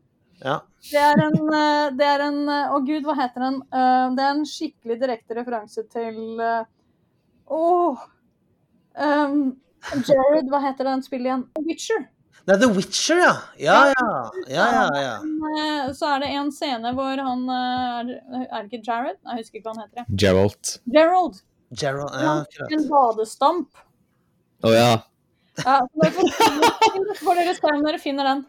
ja. Det er en, eh, det er en eh, Å gud, hva heter den? Eh, Det er en skikkelig direkte referanse til Åh um, Jared, hva heter den spillet igjen? Witcher. Nei, The Witcher, ja. Ja, ja. Ja, ja, ja. Eh, Så er det en scene hvor han eh, Er, er det ikke Jared? Jeg husker ikke hva han heter. Det. Gerald. Gerald, ja, akkurat. En badestamp. Å ja. Ja, så det får, får [laughs] dere se om dere finner den.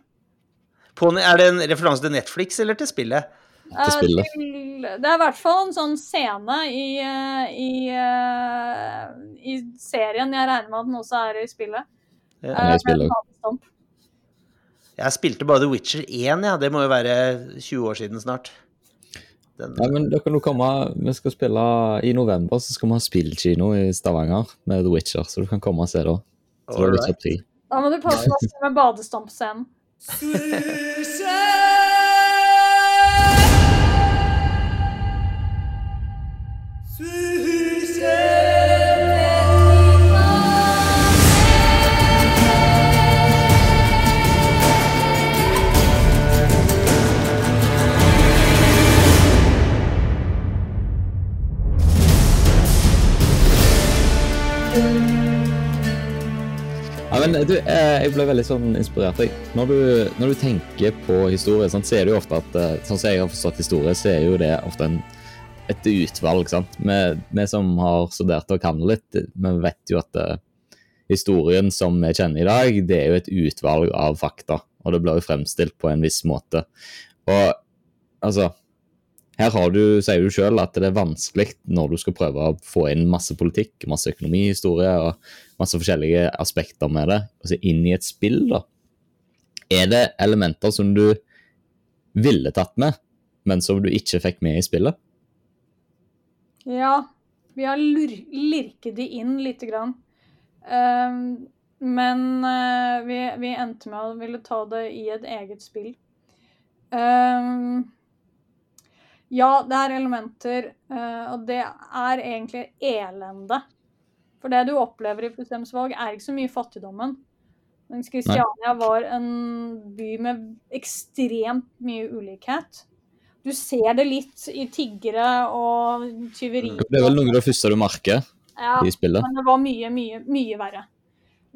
På, er det en referanse til Netflix eller til spillet? Eh, spillet. Det er i hvert fall en sånn scene i, eh, i, eh, i serien. Jeg regner med at den også er i spillet. Ja. Den er i spillet. Jeg spilte bare The Witcher 1, ja. Det må jo være 20 år siden snart. Den, Ja, men dere kan jo komme Vi skal spille i november, så skal vi ha spillkino i Stavanger med The Witcher, så du kan komme og se da. Så fri. Da må du passe deg med badestampscenen. Men du, eh, jeg ble veldig sånn inspirert. Når, du, når du tenker på historie, sånn, så er det jo ofte at eh, Sånn som jeg har forstått historie, så er jo det ofte en, et utvalg. sant? Vi, som har studert og kan litt, vi vet jo at uh, historien som vi kjenner i dag, det er jo et utvalg av fakta. Og det blir jo fremstilt på en viss måte. Og altså her du, sier du sjøl at det er vanskelig når du skal prøve å få inn masse politikk, masse økonomihistorie og masse forskjellige aspekter med det, altså inn i et spill, da. Er det elementer som du ville tatt med, men som du ikke fikk med i spillet? Ja, vi har lirket de inn lite grann. Um, men uh, vi, vi endte med å ville ta det i et eget spill. Ehm, ja, det er elementer, eh, og det er egentlig elende. For det du opplever i Fustemsvalg, er ikke så mye fattigdommen. Mens Kristiania var en by med ekstremt mye ulikhet. Du ser det litt i tiggere og tyveri. Det er vel noe av det første du merker Ja, i spillet. men det var mye, mye, mye verre.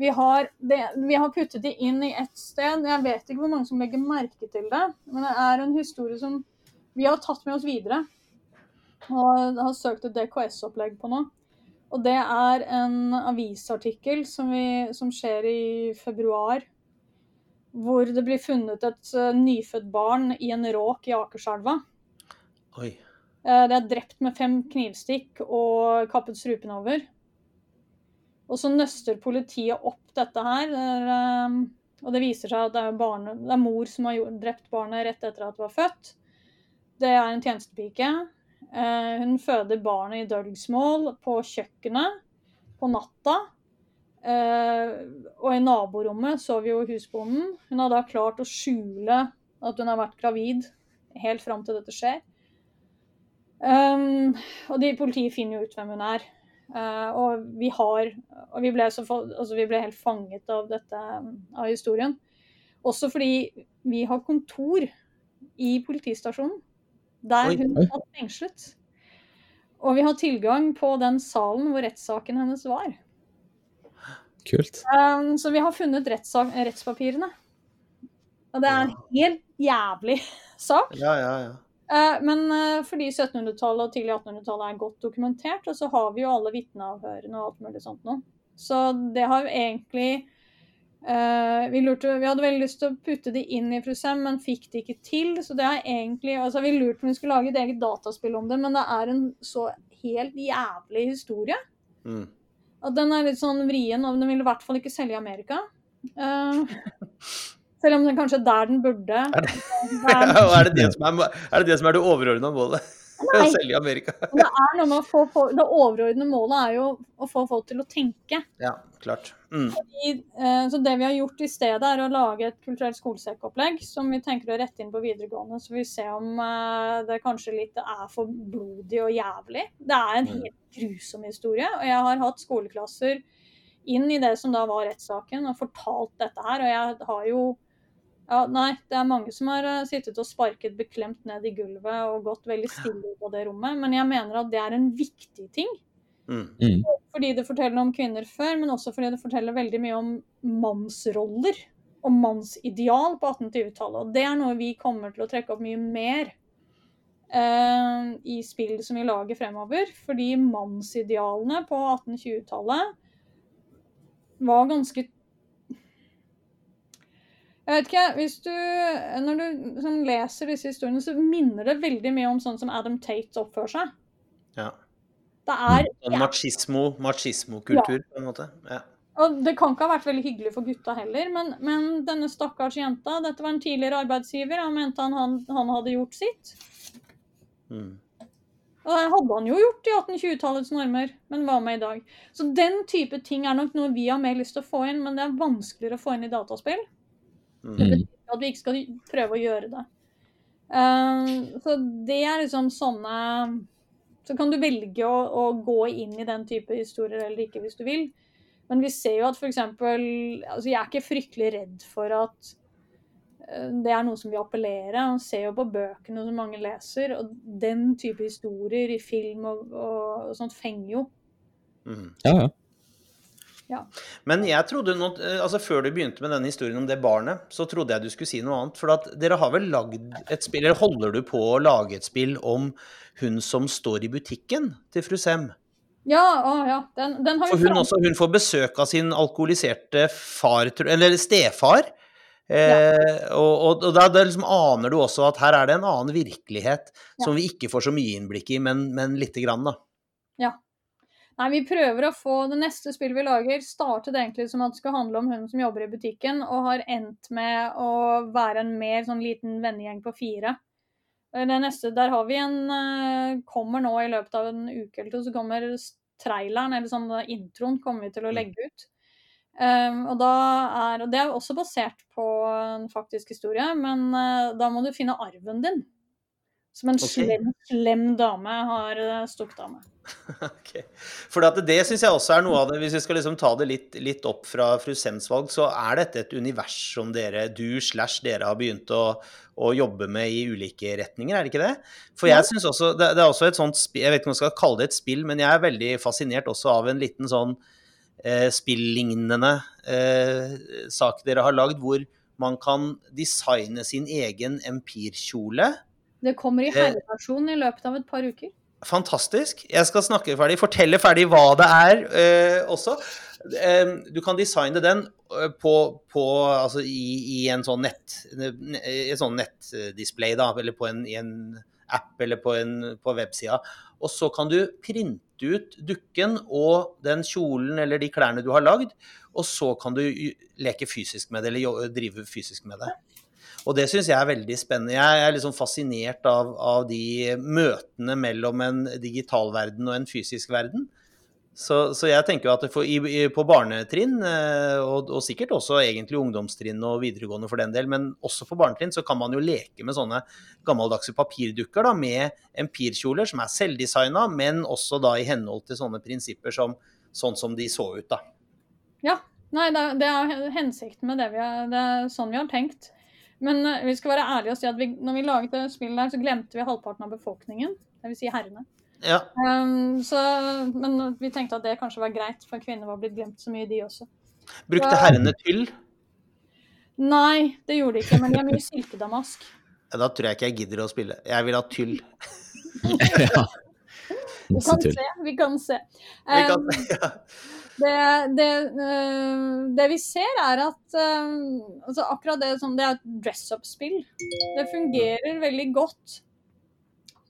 Vi har, det, vi har puttet det inn i ett sted. Jeg vet ikke hvor mange som legger merke til det, men det er en historie som vi har tatt med oss videre. Og har søkt et DKS-opplegg på nå. Og det er en avisartikkel som, vi, som skjer i februar. Hvor det blir funnet et eh, nyfødt barn i en råk i Akerselva. Oi. Eh, Det er drept med fem knivstikk og kappet strupen over. Og så nøster politiet opp dette her. det er, eh, Og det viser seg at det er, barne, det er mor som har drept barnet rett etter at det var født. Det er en tjenestepike. Eh, Hun føder barnet i dølgsmål på kjøkkenet på natta. Eh, Og i naborommet sover jo husbonden. Hun har da klart å skjule at hun har vært gravid helt fram til dette skjer. Um, og de politiet finner jo ut hvem hun er. Uh, og vi har Og vi ble, så, altså vi ble helt fanget av dette, av historien. Også fordi vi har kontor i politistasjonen der hun satt fengslet. Og vi har tilgang på den salen hvor rettssaken hennes var. Kult. Um, så vi har funnet rettspapirene. Og det er en helt jævlig [laughs] sak. Ja, ja, ja. Eh, Men eh, fordi 1700-tallet og tidlig 1800-tallet er godt dokumentert, og så har vi jo alle vitneavhørene og alt mulig sånt nå. Så det har jo egentlig eh, vi, lurte, vi hadde veldig lyst til å putte de inn i Prusem, men fikk det ikke til. Så det er egentlig altså Vi lurte på om vi skulle lage et eget dataspill om det, men det er en så helt jævlig historie. Mm. At den er litt sånn vrien, og den vil i hvert fall ikke selge i Amerika. Uh, selv om den kanskje er der den burde. Er det, [laughs] og er, det det som er, er det det som er det overordna målet? Selge i Amerika. [laughs] Det er noe med å få få det overordnede målet er jo å få folk til å tenke. Ja, klart. Mm. Fordi, eh, så det vi har gjort i stedet, er å lage et kulturelt skolesekkopplegg som vi tenker å rette inn på videregående, så vi ser om eh, det kanskje litt er for blodig og jævlig. Det er en helt grusom historie, og jeg har hatt skoleklasser inn i det som da var rettssaken, og fortalt dette her, og jeg har jo ja, nei, det er mange som har eh, sittet og sparket beklemt ned i gulvet og gått veldig stille ut av det rommet, men jeg mener at det er en viktig ting. Mm. Mm. Fordi det forteller om kvinner før, men også fordi det forteller veldig mye om mannsroller og mannsideal på 1820-tallet. Og det er noe vi kommer til å trekke opp mye mer eh, i spill som vi lager fremover. Fordi mannsidealene på 1820-tallet var ganske Jeg vet ikke, hvis du Når du sånn, leser disse historiene, så minner det veldig mye om sånn som Adam Tate oppfører seg. Ja. Det er Sånn machismo, machismo-kultur, på en måte. Ja. Og det kan ikke ha vært veldig hyggelig for gutta heller, men, men denne stakkars jenta Dette var en tidligere arbeidsgiver, han mente han, han, han hadde gjort sitt. Mm. Og det hadde han jo gjort i 1820-tallets normer, men hva med i dag? Så den type ting er nok noe vi har mer lyst til å få inn, men det er vanskeligere å få inn i dataspill. Mm. Mm. At vi ikke skal prøve å gjøre det. Eh, så det er liksom sånne Så kan du velge å, å gå inn i den type historier eller ikke hvis du vil. Men vi ser jo at f.eks. Altså jeg er ikke fryktelig redd for at eh, det er noe som vil appellere. Man ser jo på bøkene som mange leser, og den type historier i film og, og, og sånt fenger jo. Mm. Ja, ja. Men jeg trodde nå, eh, altså før du begynte med denne historien om det barnet, så trodde jeg du skulle si noe annet. For at dere har vel lagd et spill, eller holder du på å lage et spill om hun som står i butikken til fru Sem? Ja, å, ja. Den, den har For vi hun, også, hun får besøk av sin alkoholiserte far, eller stefar. Eh, og, og, og da, liksom aner du også at her er det en annen virkelighet som vi ikke får så mye innblikk i, men, men lite grann, da. Nei, vi prøver å få Det neste spillet vi lager, startet egentlig som at det skal handle om hun som jobber i butikken, og har endt med å være en mer sånn liten vennegjeng på fire. Eh, Det neste, der har vi en eh, Kommer nå i løpet av en uke eller to, så kommer traileren, eller sånn introen, kommer vi til å legge ut. Um, og, er, og det er også basert på en faktisk historie, men uh, da må du finne arven din. Som en okay. slem, slem dame har uh, stukket av med. [laughs] okay. For at det syns jeg også er noe av det, hvis vi skal liksom ta det litt, litt opp fra fru Semsvalg, så er dette et univers som dere, du slash dere har begynt å, å jobbe med i ulike retninger, er det ikke det? For jeg synes også, det, det er også et sånt spill, jeg vet ikke om jeg skal kalle det et spill, men jeg er veldig fascinert også av en liten sånn eh, spillignende eh, sak dere har lagd, hvor man kan designe sin egen empirkjole. Det kommer i herreversjon i løpet av et par uker. Fantastisk. Jeg skal snakke ferdig, fortelle ferdig hva det er eh, også. Eh, du kan designe den eh, på, på altså i, i en sånn nett en sånn nettdisplay, da, eller på en, i en app eller på, en, på websida. Og så kan du printe ut dukken og den kjolen eller de klærne du har lagd, og så kan du leke fysisk med det, eller drive fysisk med det. Og det syns jeg er veldig spennende. Jeg er liksom fascinert av, av de møtene mellom en digital verden og en fysisk verden. Så, så jeg tenker jo at for, i, på barnetrinn, eh, og, og sikkert også egentlig ungdomstrinn og videregående for den del, men også på barnetrinn, så kan man jo leke med sånne gammeldagse papirdukker da, med empirkjoler som er selvdesigna, men også da i henhold til sånne prinsipper som sånn som de så ut, da. Ja. Nei, det er, det er hensikten med det vi har Det er sånn vi har tenkt. Men eh, vi skal være ærlige og si at vi, når vi laget det spillet der, så glemte vi halvparten av befolkningen. Dvs. Si herrene. Ja, Um, så, men vi tenkte at det kanskje var greit, for kvinner var blitt glemt så mye, de også. Brukte herrene tyll? Nei, det gjorde de ikke, men de har mye silkedamask. [laughs] Ja, da tror jeg ikke jeg gidder å spille. Jeg vil ha tyll. [laughs] ja. Vi kan se. Vi kan se. Vi kan, Um, [laughs] ja. Det, det, øh, det vi ser, er at øh, altså akkurat det, sånn, det er et dress up-spill. Det fungerer veldig godt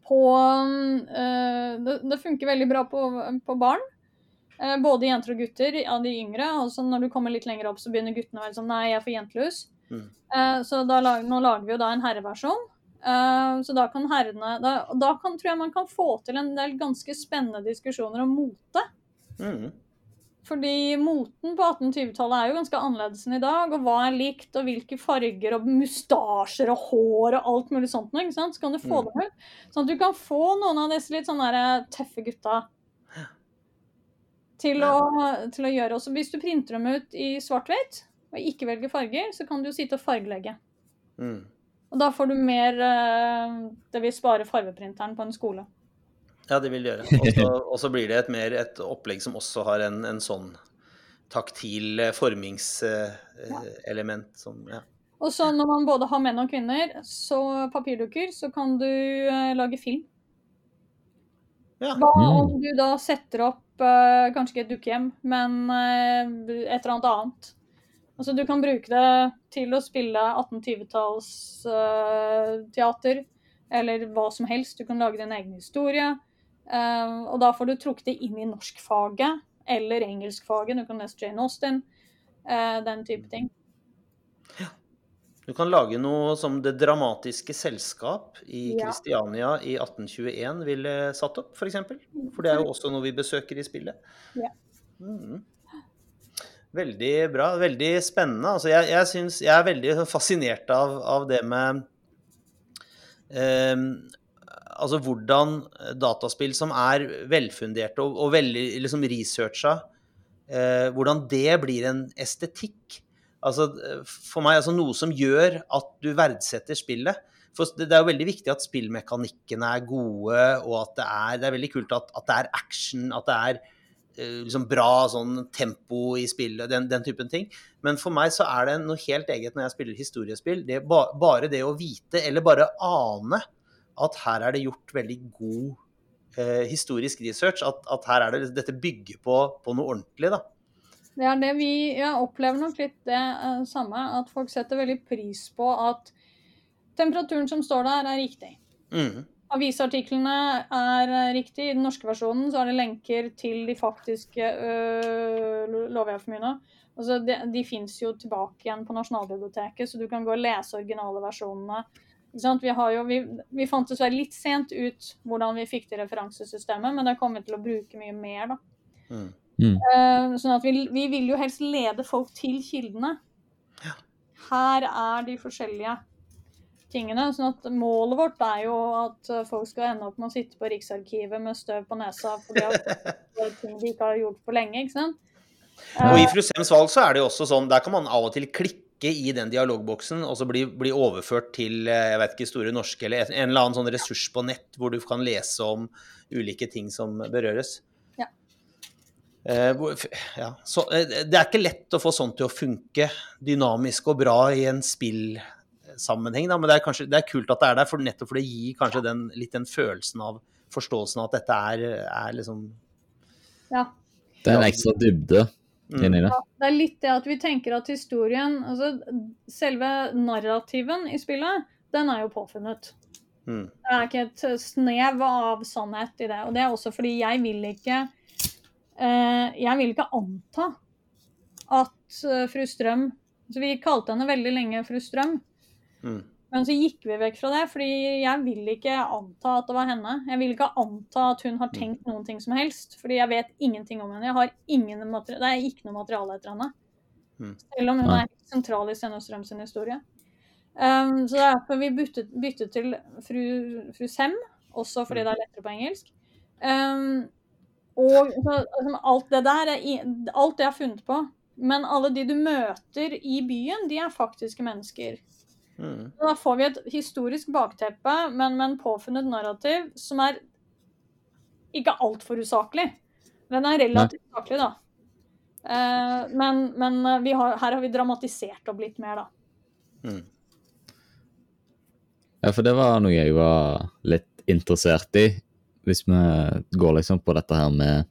på øh, det, det funker veldig bra på, på barn. Eh, både jenter og gutter av de yngre. Altså når du kommer litt lenger opp, så begynner guttene å være sånn Nei, jeg er for jentelus. Mm. Eh, så da nå lager vi jo da en herreversjon. Eh, så da kan herrene da, da kan, tror jeg man kan få til en del ganske spennende diskusjoner om mote. Mm. Fordi moten på 1820-tallet er jo ganske annerledes enn i dag. Og hva er likt, og hvilke farger og mustasjer og hår og alt mulig sånt noe. Så kan du få Mm. dem ut. Sånn at du kan få noen av disse litt sånne der tøffe gutta til å, til å gjøre også. Hvis du printer dem ut i svart-hvitt og ikke velger farger, så kan du jo sitte og fargelegge. Mm. Og da får du mer eh, Det vil spare fargeprinteren på en skole. Ja, det vil det gjøre. Og så- blir det et mer et opplegg som også har en, en sånn taktil eh, formingselement som ja. Og så når man både har menn og kvinner, så papirdukker, så kan du eh, lage film. Ja. Hva Mm. om du da setter opp eh, kanskje ikke et dukkehjem, men eh, et eller annet annet? Altså Du kan bruke det til å spille 1820-tallsteater, eller hva som helst. Du kan lage din egen historie. Eh, og da får du trukket det inn i norskfaget eller engelskfaget. Du kan lese Jane Austen. uh, den type ting. Du kan lage noe som Det Dramatiske Selskap i Ja. Kristiania i 1821 ville satt opp, f.eks. For, eksempel. for det er jo også noe vi besøker i spillet. Ja. Mm. Veldig bra. Veldig spennende. Altså, jeg, jeg, synes, jeg er veldig fascinert av, av det med eh, Altså hvordan dataspill som er velfunderte og, og veldig liksom researcha, eh, hvordan det blir en estetikk. Altså, for meg altså noe som gjør at du verdsetter spillet. For det det er jo veldig viktig at spillmekanikkene er gode, og at det er, det er veldig kult at, at det er action, at det er eh, liksom bra sånn tempo i spillet, den, den typen ting. Men for meg så er det noe helt eget når jeg spiller historiespill. Det ba, bare det å vite, eller bare ane, at her er det gjort veldig god eh, historisk research. At, at her er det dette bygger på, på noe ordentlig, da. Det er det vi ja, opplever nok litt det eh, samme, at folk setter veldig pris på at temperaturen som står der, er riktig. Mm. Avisartiklene er eh, riktig. I den norske versjonen så er det lenker til de faktiske for mye nå. Altså, de de fins jo tilbake igjen på Nasjonalbiblioteket, så du kan gå og lese originale versjonene. Ikke sant? Vi, har jo, vi, vi fant dessverre litt sent ut hvordan vi fikk til referansesystemet, men det kommer vi til å bruke mye mer. da. Mm. Uh, sånn at vi, vi vil jo helst lede folk til kildene. Her er de forskjellige tingene. sånn at målet vårt er jo at eh, folk skal ende opp med å sitte på Riksarkivet med støv på nesa fordi at det er ting de ikke har gjort på lenge. ikke sant? Og i Frusems Fru Sems valg så er det jo også sånn, der kan man av og til klikke i den dialogboksen, og så bli, bli overført til eh, jeg vet ikke, Store norske eller en eller annen sånn ressurs på nett hvor du kan lese om ulike ting som berøres. Ja. Eh, hvor- ja. Så, eh, det er ikke lett å få sånt til å funke dynamisk og bra i en spillsammenheng, da, men det er, kanskje, det er kult at det er der, for nettopp for det gir kanskje den, litt den følelsen av forståelsen av at dette er, er liksom ja. Det er en ekstra dybde mm, inni det. Det er litt det at vi tenker at historien altså Selve narrativen i spillet, den er jo påfunnet. mm, Det er ikke et snev av sannhet i det. Og det er også fordi jeg vil ikke eh, Jeg vil ikke anta at eh, fru Strøm så Vi kalte henne veldig lenge fru Strøm, mm, men så gikk vi vekk fra det. Fordi jeg vil ikke anta at det var henne. Jeg vil ikke anta at hun har tenkt noen ting som helst. Fordi jeg vet ingenting om henne. Jeg har ingen materi- Det er ikke noe materiale etter henne. Mm. Selv om hun er sentral i Steinar Strøm sin historie. Um, så derfor vi byttet, byttet til fru, fru Sem, også fordi det er lettere på engelsk. Um, og så, altså, alt det der er alt det jeg har funnet på. Men alle de du møter i byen, de er faktiske mennesker. Mm. Da får vi et historisk bakteppe, men med en påfunnet narrativ som er ikke altfor usaklig. Den er relativt usaklig, da. Eh, men men vi har, her har vi dramatisert opp litt mer, da. Mm. Ja, for det var noe jeg var litt interessert i. Hvis vi går liksom på dette her med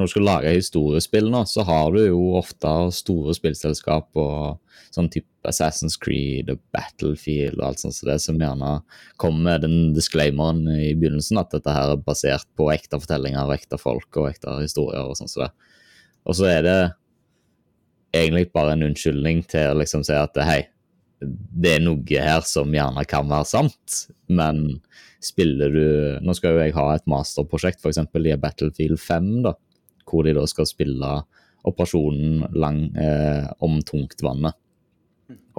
Når du skal lage historiespill nå, så har du jo ofte store spillselskap og sånn type Assassin's Creed og Battlefield og alt sånt som det, som gjerne kommer med den disclaimeren i begynnelsen at dette her er basert på ekte fortellinger av ekte folk og ekte historier og sånn som det. Og så er det egentlig bare en unnskyldning til å liksom si at hei, det er noe her som gjerne kan være sant, men spiller du Nå skal jo jeg ha et masterprosjekt, f.eks. i Battlefield 5, da, hvor de da skal spille operasjonen lang, eh, om tungtvannet.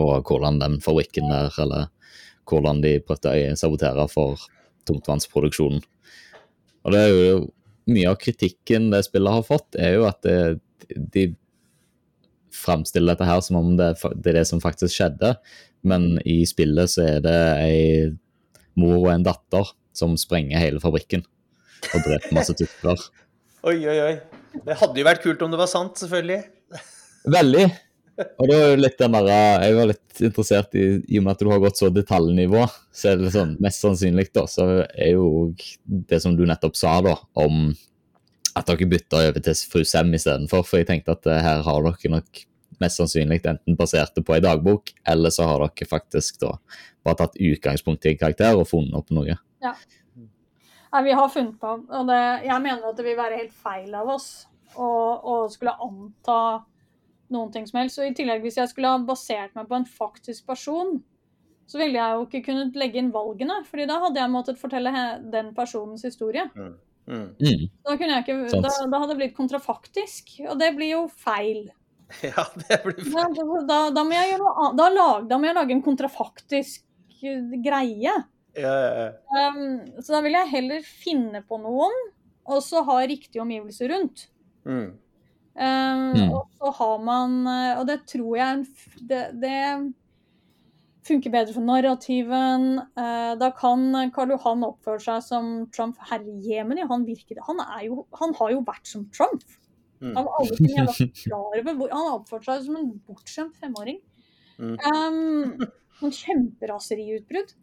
Og hvordan den fabrikken der, eller hvordan de prøvde å sabotere for tungtvannsproduksjonen. Og det er jo mye av kritikken det spillet har fått, er jo at det, de fremstiller dette her som om det, det, er det som faktisk skjedde, men i spillet så er det ei mor og en datter som sprenger hele fabrikken og dreper masse tyskere. Oi, oi, oi. Det hadde jo vært kult om det var sant, selvfølgelig. Veldig. Og da er litt den der, Jeg var litt interessert i I og med at du har gått så detaljnivå, så er det sånn mest sannsynlig da, så er jo det som du nettopp sa, da, om at dere bytta over til fru Sem istedenfor. For jeg tenkte at eh, her har dere nok mest sannsynlig enten basert det på ei dagbok, eller så har dere faktisk da bare tatt utgangspunkt i en karakter og funnet opp noe. Ja. Nei, vi har funnet på og det, Jeg mener at det vil være helt feil av oss å, skulle anta noen ting som helst. Og i tillegg, hvis jeg skulle ha basert meg på en faktisk person, så ville jeg jo ikke kunnet legge inn valgene. fordi da hadde jeg måttet fortelle den personens historie. Mm. Mm. mm. Da, ikke, da, da, hadde det blitt kontrafaktisk, og det blir jo feil. [laughs] Ja, det blir feil. Da, da må, jeg gjøre, da, lag, da må jeg lage en kontrafaktisk greie. Ja, ja, ja. Um, så da vil jeg heller finne på noen, og så ha riktige omgivelser rundt. Mm. Um, mm. Og så har man eh, Og det tror jeg det, det funker bedre for narrativen. Uh, da kan Karl Johan oppføre seg som Trump. Herre jemini, han virker Han, han har jo vært som Trump. Mm. Av alle ting jeg var [laughs] klar over. Han har oppført seg som en bortskjemt femåring. Mm. Um, noen kjemperaseriutbrudd.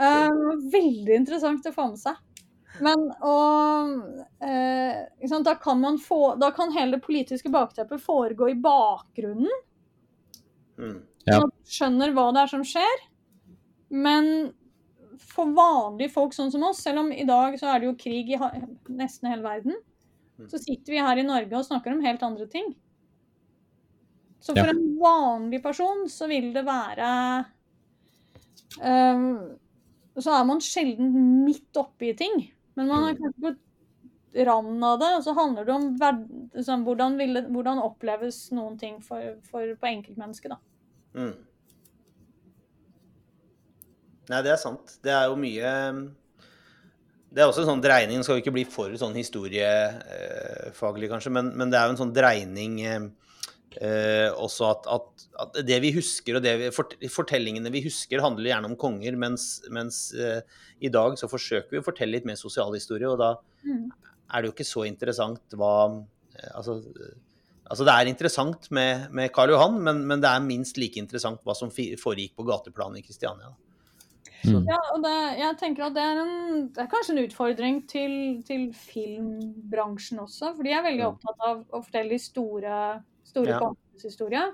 Um, veldig interessant å få med seg. Men og, eh, da, kan man få, da kan hele det politiske bakteppet foregå i bakgrunnen. Mm. Ja. Man skjønner hva det er som skjer. Men for vanlige folk sånn som oss, selv om i dag så er det jo krig i nesten hele verden, mm. så sitter vi her i Norge og snakker om helt andre ting. Så for ja. en vanlig person så vil det være um, Så er man sjelden midt oppi ting. Men man er mm. kanskje på randen av det, og så handler det om liksom, hvordan, ville, hvordan, oppleves noen ting for, for, på enkeltmennesket, da. Mm. Nei, det er sant. Det er jo mye Det er også en sånn dreining, skal jo ikke bli for sånn historiefaglig, kanskje, men, men, det er jo en sånn dreining eh, også at, at, at, det vi husker, og det vi, fortellingene vi husker, handler gjerne om konger, mens, mens eh, i dag så forsøker vi å fortelle litt mer sosialhistorie, og da mm. er det jo ikke så interessant hva eh, Altså, altså det er interessant med, med Karl Johan, men, men, det er minst like interessant hva som foregikk på gateplanet i Kristiania. Mm. Ja, og det, jeg tenker at det er, en, det er kanskje en utfordring til, til, filmbransjen også. For de er veldig mm. opptatt av å fortelle de store, store ja. historier.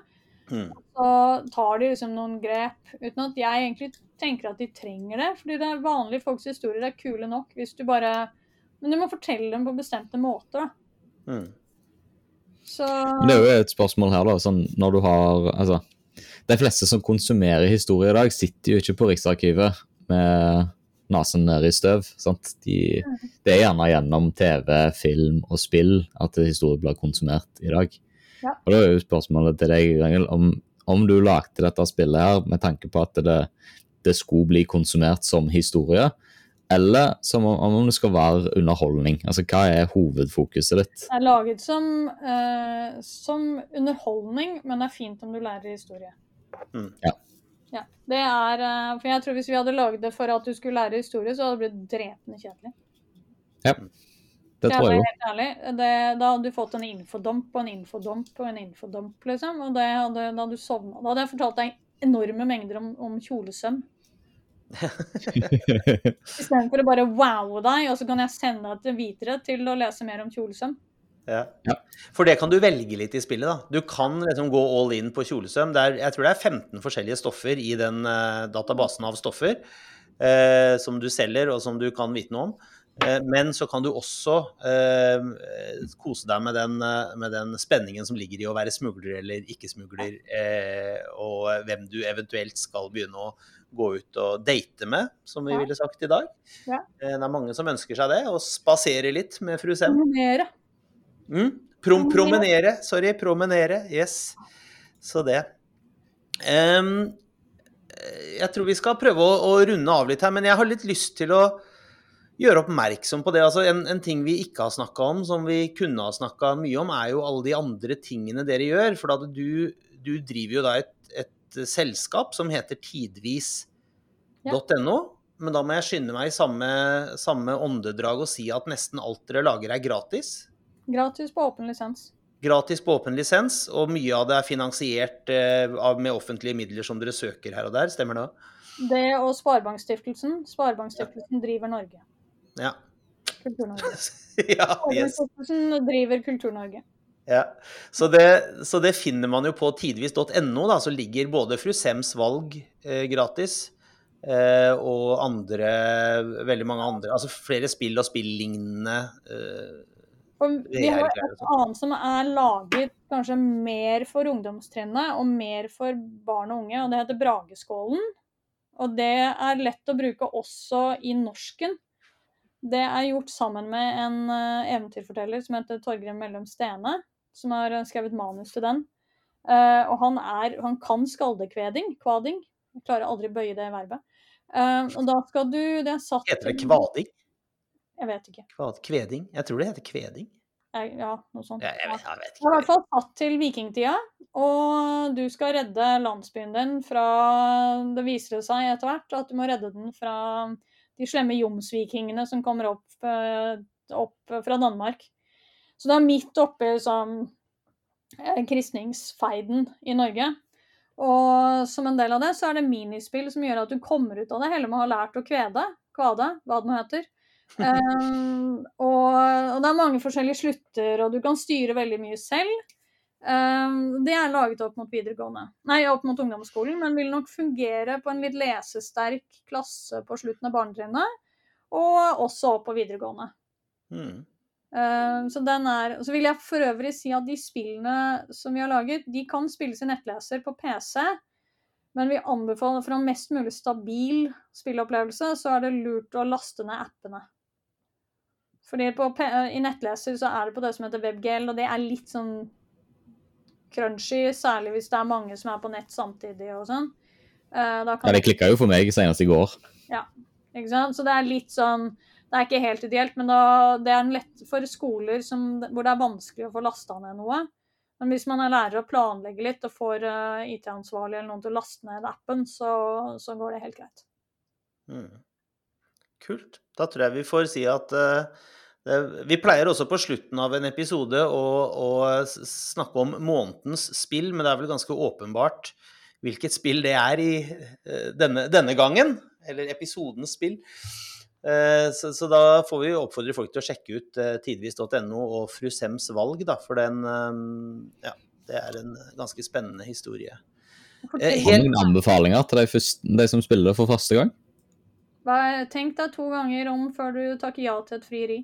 Mm. Så tar de liksom noen grep, uten at jeg egentlig tenker at de trenger det. Fordi det er vanlige folks historier er kule nok hvis du bare Men du må fortelle dem på bestemte måter, da. Mm. Så Det er jo et spørsmål her, da. Sånn når du har Altså, de fleste som konsumerer historie i dag, sitter jo ikke på Riksarkivet med nesen ned i støv. Sant? De, mm. det er gjerne gjennom TV, film og spill at historie blir konsumert i dag. Ja. Og da er jo spørsmålet til deg, Rangel, om, om, du lagde dette spillet her med tanke på at det, det skulle bli konsumert som historie, eller som om, om, det skal være underholdning? Altså, Hva er hovedfokuset ditt? Det er laget som, uh, som underholdning, men det er fint om du lærer historie. Mm. Ja. ja. Det er, uh, for jeg tror Hvis vi hadde laget det for at du skulle lære historie, så hadde det blitt drepende kjedelig. Ja. Det tror jeg jo. da hadde du fått en infodump og en infodump og en infodump, liksom. Og hadde, da hadde du sovna. Da hadde jeg fortalt deg enorme mengder om, om kjolesøm. [laughs] Istedenfor å bare wowe deg, og så kan jeg sende deg videre til å lese mer om kjolesøm. Ja. ja. For det kan du velge litt i spillet. da. Du kan liksom gå all in på kjolesøm. Er, jeg tror det er 15 forskjellige stoffer i den uh, databasen av stoffer uh, som du selger, og som du kan vite noe om. Eh, Men så kan du også eh, kose deg med den, eh, med den spenningen som ligger i å være smugler eller ikke smugler, eh, og hvem du eventuelt skal begynne å gå ut og date med, som vi Ja. ville sagt i dag. Ja. Eh, Det er mange som ønsker seg det, og spasere litt med fru Sem. Promenere. Mm. Prom promenere, sorry, promenere, yes. Så det. Um, jeg tror vi skal prøve å, å runde av litt her, men jeg har litt lyst til å gjøre oppmerksom på det. Altså en, en ting vi ikke har snakka om, som vi kunne ha snakka mye om, er jo alle de andre tingene dere gjør. For du, du driver jo da et, et selskap som heter tidvis.no. Men da må jeg skynde meg i samme, samme åndedrag og si at nesten alt dere lager er gratis. Gratis på åpen lisens. Gratis på åpen lisens, og mye av det er finansiert eh, av, med offentlige midler som dere søker her og der. Stemmer det? Det og Sparebankstiftelsen. Sparebankstiftelsen driver Norge. Ja. Kultur-Norge. [laughs] ja, yes. Driver Kultur-Norge. ja. Så, det, så det finner man jo på tidvis.no, da, så ligger både Fru Sems valg eh, gratis. Eh, og andre, veldig mange andre, altså flere spill og spillignende eh, og vi har et annet som er laget kanskje mer for ungdomstrinnet og mer for barn og unge, og det heter Brageskålen. Og det er lett å bruke også i norsken. Det er gjort sammen med en eh, eventyrforteller som heter Torgrim Mellum Stene, som har eh, skrevet manus til den. Eh, og han, er, han kan skaldekveding. Kvading. Jeg klarer aldri å bøye det verbet. Og da skal du Det er satt Heter det kvading? Jeg vet ikke. Kvad, kveding? Jeg tror det heter kveding. Ja, noe sånt. Jeg, jeg, vet, jeg vet Det er i hvert fall satt til vikingtida, og du skal redde landsbyen din fra Det viser det seg etter hvert at du må redde den fra de slemme jomsvikingene som kommer opp, eh, opp fra Danmark. Så det er midt oppi sånn, eh, kristningsfeiden i Norge. Og som en del av det, så er det minispill som gjør at du kommer ut av det hele med å ha lært å kvede. Kvade, hva det nå heter. Um, [laughs] og, og det er mange forskjellige slutter, og du kan styre veldig mye selv. Um, det er laget opp mot videregående, nei, opp mot ungdomsskolen, men vil nok fungere på en litt lesesterk klasse på slutten av barnetrinnet, og også opp på videregående. Mm. Så, den er, så vil jeg for øvrig si at de spillene som vi har laget, de kan spilles i nettleser på PC. Men vi anbefaler for en mest mulig stabil spillopplevelse, så er det lurt å laste ned appene. Fordi på, i nettleser så er det på det som heter WebGL, og det er litt sånn crunchy, særlig hvis det er mange som er på nett samtidig og sånn. Eh, da kan Ja, det klikka jo for meg senest i går. ikke sant? Så det er litt sånn Det er ikke helt ideelt, men da, det er en lett for skoler som, hvor det er vanskelig å få lasta ned noe. Men hvis man er lærer og planlegger litt og får uh, IT-ansvarlig eller noen til å laste ned appen, så, så går det helt greit. Mm. Kult. Da tror jeg vi får si at det, Vi pleier også på slutten av en episode å, å snakke om månedens spill, men det er vel ganske åpenbart hvilket spill det er i eh, denne, denne gangen. Eller episodens spill. Eh, Så, så da får vi oppfordre folk til å sjekke ut eh, tidvis.no og Fru Sems valg, da, for den Ja, det er en ganske spennende historie. Har du noen anbefalinger til de, første, de som spiller for første gang? Tenk deg to ganger om før du takker ja til et frieri.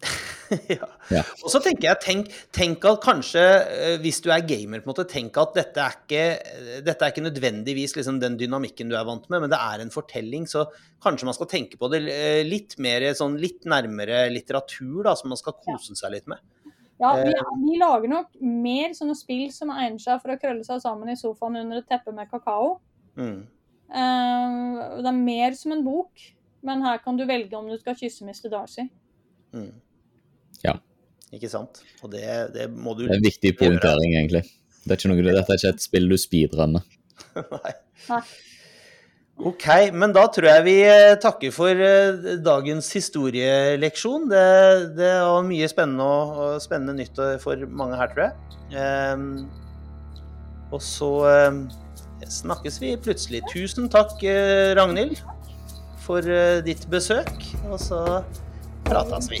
[laughs] ja. Ja. Og så tenker jeg, tenk, tenk at kanskje, eh, hvis du er gamer, på en måte, tenk at dette er ikke, eh, dette er ikke nødvendigvis liksom den dynamikken du er vant med, men det er en fortelling, så kanskje man skal tenke på det eh, litt mer, sånn litt nærmere litteratur, da, som man skal kose seg litt med. Ja, vi, vi lager nok mer sånne spill som egner seg for å krølle seg sammen i sofaen under et teppe med kakao. Mm. Uh, det er mer som en bok, men her kan du velge om du skal kysse Mr. Darcy. Mm. Ja. Ikke sant? Og det, det må du Det er en viktig poengtering, egentlig. Det er ikke noe, dette er ikke et spill du speedrunner. [laughs] Nei. Nei. Ok, men da tror jeg vi eh, takker for eh, dagens historieleksjon. Det, det var mye spennende og, og spennende nytt for mange her, tror jeg. Ehm, og så eh, snakkes vi plutselig. Tusen takk, Ragnhild, for ditt besøk. Og så prates vi.